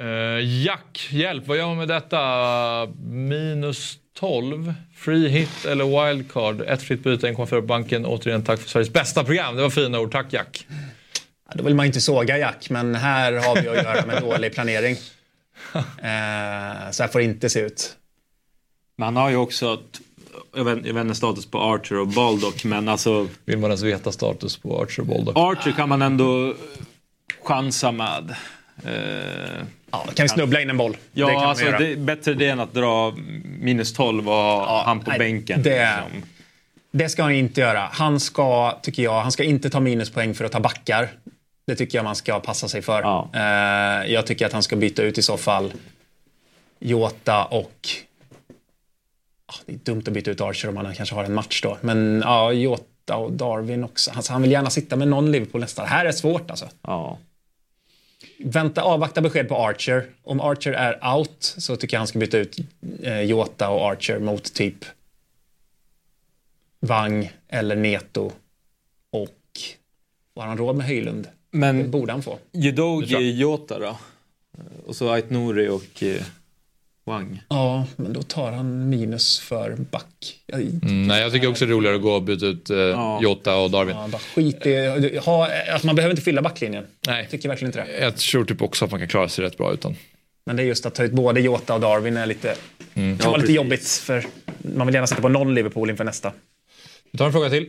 Uh, Jack, hjälp, vad gör man med detta? Minus 12, free hit eller wildcard? Ett fritt byte, 1,4 på banken. Återigen tack för Sveriges bästa program. Det var fina ord. Tack Jack. Ja, Då vill man ju inte såga Jack, men här har vi att göra med dålig planering. Eh, så här får det inte se ut. Men han har ju också, ett, jag vet, jag vet inte status på Archer och Baldock, men alltså Vill man ens veta status på Archer Baldock? Archer kan man ändå chansa med. Eh, Ja, kan snubbla in en boll? Ja, det alltså, det är bättre det än att dra minus 12 och ha han på nej, bänken. det- liksom. Det ska han inte göra. Han ska, tycker jag, han ska inte ta minuspoäng för att ta backar. Det tycker jag man ska passa sig för. Ja. Eh, jag tycker att han ska byta ut i så fall Jota och... Ah, det är dumt att byta ut Archer om han kanske har en match då. Men ja, Jota och Darwin också. Alltså, han vill gärna sitta med någon Liverpool nästa. Det här är svårt alltså. Ja. Vänta, avvakta besked på Archer. Om Archer är out så tycker jag han ska byta ut eh, Jota och Archer mot typ Wang eller Neto. Och har han råd med Höjlund? Det Men borde han få. Judogi. Jota då? Och så Ait Nouri och... Wang. Ja, men då tar han minus för back. Mm, nej, jag tycker också det är roligare att gå och byta ut eh, ja. Jota och Darwin. Ja, bara skit i, ha, alltså man behöver inte fylla backlinjen. Nej. Tycker verkligen inte det. Jag tror typ också att man kan klara sig rätt bra utan. Men det är just att ta ut både Jota och Darwin är lite, mm. kan vara lite jobbigt. För man vill gärna sätta på någon Liverpool inför nästa. Vi tar en fråga till.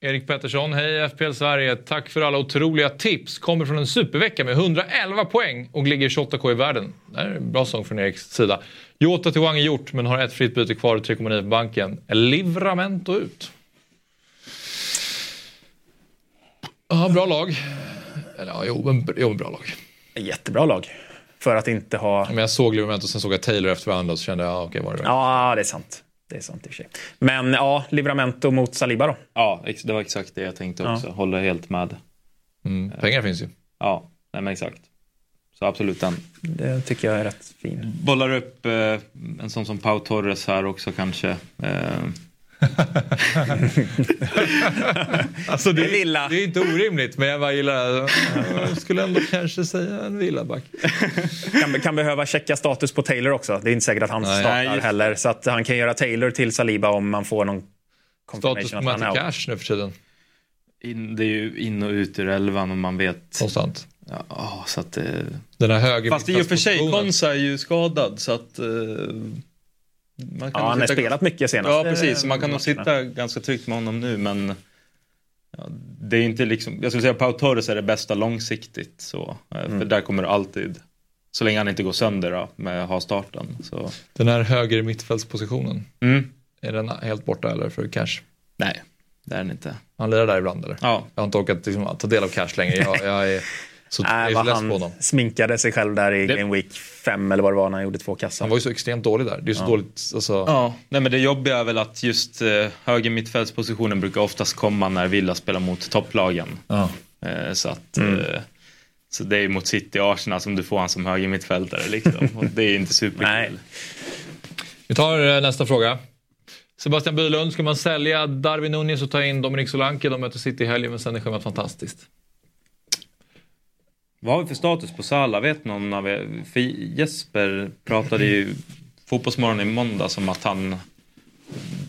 Erik Pettersson, hej FPL Sverige. Tack för alla otroliga tips. Kommer från en supervecka med 111 poäng och ligger 28k i världen. Det är en bra sång från Eriks sida. Jota till Wang är gjort men har ett fritt byte kvar och 3,9 på banken. Livramento ut. Ja, bra lag. Eller ja, jo, men, jo, bra lag. Jättebra lag. För att inte ha... Men jag såg Livramento och sen såg jag Taylor efter varandra och så kände jag, ja, okej, var det Ja, det är sant. Det är sant i och för sig. Men ja, Livramento mot Saliba då? Ja, det var exakt det jag tänkte också. Ja. Håller helt med. Mm, pengar finns ju. Ja, nej, men exakt. Så absolut den. Det tycker jag är rätt fin. Bollar upp eh, en sån som Pau Torres här också kanske. Eh, alltså det, är, det är inte orimligt men jag bara gillar Jag skulle ändå kanske säga en villaback. kan, kan behöva checka status på Taylor också. Det är inte säkert att han Nej, startar heller. Så att han kan göra Taylor till Saliba om man får någon Status på Matty Cash nu för tiden? In, det är ju in och ut ur elvan och man vet. Konstant. Ja, så att det... Den här höger Fast i och för sig, Konsa är ju skadad så att... Uh man kan ja, han har spelat mycket senast. Ja, precis. Så man kan nog sitta ganska tryggt med honom nu, men ja, det är inte liksom, jag skulle säga Pau Torres är det bästa långsiktigt. Så, eh, mm. För där kommer det alltid, så länge han inte går sönder då, med att ha starten. Så. Den här höger mittfältspositionen, mm. är den helt borta eller för Cash? Nej, det är den inte. Han lirar där ibland eller? Ja. Jag har inte orkat liksom, ta del av Cash längre. Jag, jag är så Nej, vad han på sminkade sig själv där i det... Game Week 5 eller vad det var när han gjorde två kassar. Han var ju så extremt dålig där. Det är så ja. dåligt. Alltså... Ja, Nej, men det jobbiga är väl att just eh, höger mittfältspositionen brukar oftast komma när Villa spelar mot topplagen. Ja. Eh, så att mm. eh, så det är mot City och Arsenal som du får han som höger mittfältare liksom. och det är inte superkul. Vi tar eh, nästa fråga. Sebastian Bylund, ska man sälja Darwin Nunez och ta in Dominic Solanke? De möter City i helgen men sen är schemat fantastiskt. Vad har vi för status på Sala? Vet någon av er? För Jesper pratade ju Fotbollsmorgon i måndag som att han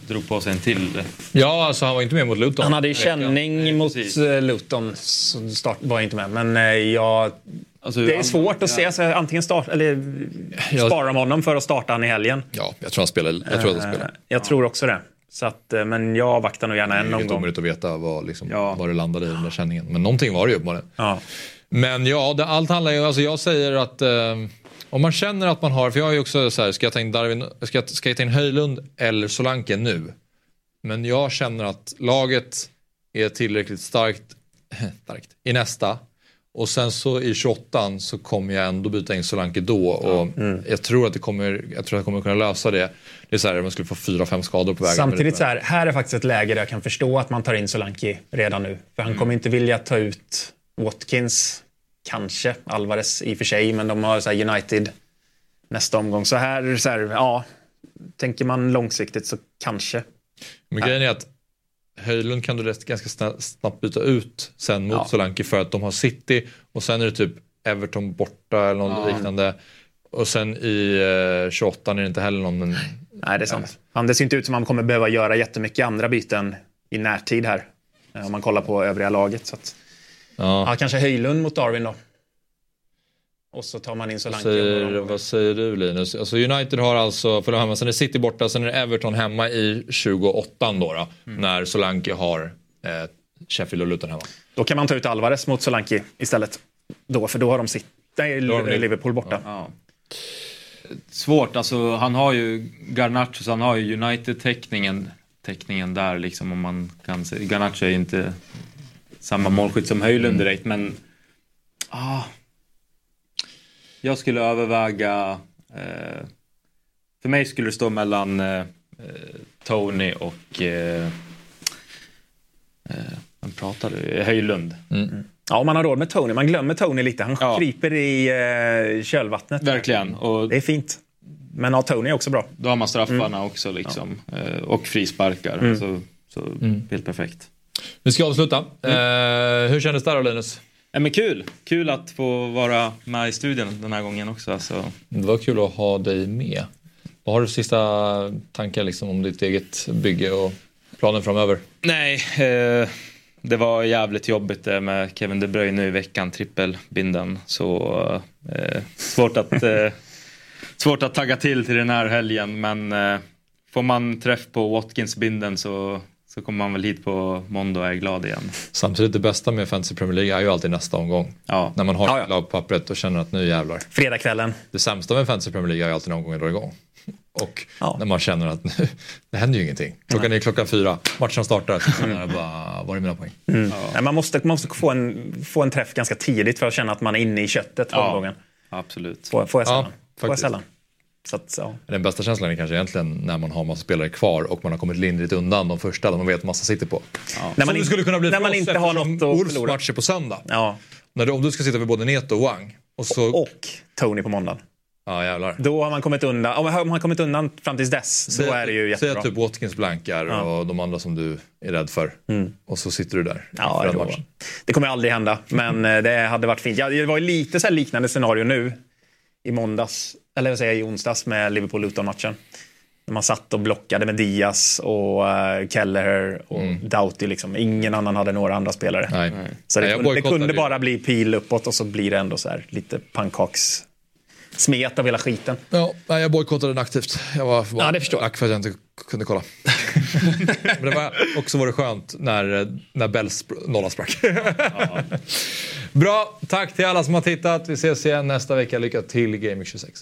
drog på sig en till. Ja, alltså han var inte med mot Luton. Han hade ju känning mot Precis. Eh, Luton, så start var inte med. Men eh, jag... Alltså, det är svårt att se. Alltså, antingen start, eller spara de honom för att starta han i helgen. Ja, jag tror han spelar. Jag tror att han spelar. Jag tror också det. Så att, men jag avvaktar nog gärna en omgång. Det är helt omöjligt att veta vad, liksom, ja. vad det landade i den där känningen. Men någonting var det ju uppenbarligen. Ja. Men ja, det, allt handlar ju, alltså jag säger att eh, om man känner att man har, för jag ju också så här, ska jag ta in Darwin, ska, ska jag ta in Höjlund eller Solanke nu? Men jag känner att laget är tillräckligt starkt, starkt i nästa. Och sen så i 28 så kommer jag ändå byta in Solanke då. Och mm. jag tror att det kommer, jag tror att jag kommer kunna lösa det. Det är så här, man skulle få fyra, fem skador på vägen. Samtidigt så här, här är faktiskt ett läge där jag kan förstå att man tar in Solanke redan nu. För han mm. kommer inte vilja ta ut Watkins, kanske. Alvarez i och för sig, men de har så United nästa omgång. Så här, så här, ja, tänker man långsiktigt så kanske. Men grejen är att Höjlund kan du rätt, ganska snabbt byta ut sen mot ja. Solanke för att de har City och sen är det typ Everton borta eller något ja. liknande. Och sen i eh, 28 är det inte heller någon. Men... Nej, det är sant. Han, det ser inte ut som att man kommer behöva göra jättemycket andra byten i närtid här. Eh, om man kollar på övriga laget. Så att... Ja. ja, kanske Höjlund mot Darwin då. Och så tar man in Solanke. Vad säger, vad säger du Linus? Alltså United har alltså, för hemma, sen är City borta, sen är det Everton hemma i 28 då, då mm. när Solanke har eh, Sheffield och Luton hemma. Då kan man ta ut Alvarez mot Solanke istället. Då, för då har de City, nej, Liverpool borta. Ja, ja. Svårt, alltså han har ju Garnacho, så han har ju United-täckningen täckningen där liksom om man kan se. Garnacho är inte samma målskytt som Höjlund mm. direkt men ah, jag skulle överväga eh, för mig skulle det stå mellan eh, Tony och eh, eh, vem pratar du? Höjlund. Mm. mm. Ja, man har råd med Tony. Man glömmer Tony lite. Han ja. kryper i eh, kölvattnet. Verkligen. Och, det är fint. Men ja, Tony är också bra. Då har man straffarna mm. också liksom. Ja. Eh, och frisparkar. Mm. Så, så mm. helt perfekt. Vi ska avsluta. Mm. Eh, hur kändes det då Linus? Ja, men kul! Kul att få vara med i studion den här gången också. Alltså. Det var kul att ha dig med. Vad har du för sista tankar liksom, om ditt eget bygge och planen framöver? Nej, eh, det var jävligt jobbigt det med Kevin De Bruyne nu i veckan, trippelbinden. Så eh, svårt, att, eh, svårt att tagga till till den här helgen. Men eh, får man träff på Watkins-binden så, så kommer man väl hit på måndag och är glad igen. Samtidigt det bästa med Fantasy Premier League är ju alltid nästa omgång. Ja. När man har Ja, ja. ett lag på pappret och känner att nu jävlar. Fredagskvällen. Det sämsta med Fantasy Premier League är ju alltid någon gång jag drar igång. Och Ja. när man känner att nu, det händer ju ingenting. Klockan är klockan fyra, matchen startar. Så känner jag bara, var är mina poäng? Nej, Man måste, man måste få, en, få en träff ganska tidigt för att känna att man är inne i köttet på Ja. omgången. Absolut. Får, får jag Ja, sällan. får jag sällan. Så att, ja. Den bästa känslan är kanske egentligen när man har massa spelare kvar och man har kommit lindrigt undan de första där man vet att massa sitter på. När Som man det in- skulle kunna bli när man inte har något att Wolves förlora. match är på söndag. Ja. När du, om du ska sitta med både Neto och Wang. Och så, Och Tony på måndagen. ja jävlar. Då har man kommit undan. Om man har man kommit undan fram tills dess, då är det ju Säg jättebra. att typ Watkins blankar och de andra som du är rädd för. Och så sitter du där Ja, matchen. Det kommer aldrig hända, men eh, det hade varit fint. Ja, det var ju lite så liknande scenario nu i måndags, eller vad säger jag, i onsdags med Liverpool-Luton-matchen. När man satt och blockade med Diaz och uh, Kelleher och Doughty. Liksom. Ingen annan hade några andra spelare. Nej. Så det, Nej, jag kunde, det kunde ju. bara bli pil uppåt och så blir det ändå så här lite pannkaks smet av hela skiten. Ja, nej, jag bojkottade den aktivt. Jag var, var Ja, det förstår lack för att jag inte kunde kolla. Men det var också var det skönt när, när Bells nolla sprack. Bra, tack till alla som har tittat. Vi ses igen nästa vecka. Lycka till Gaming 26.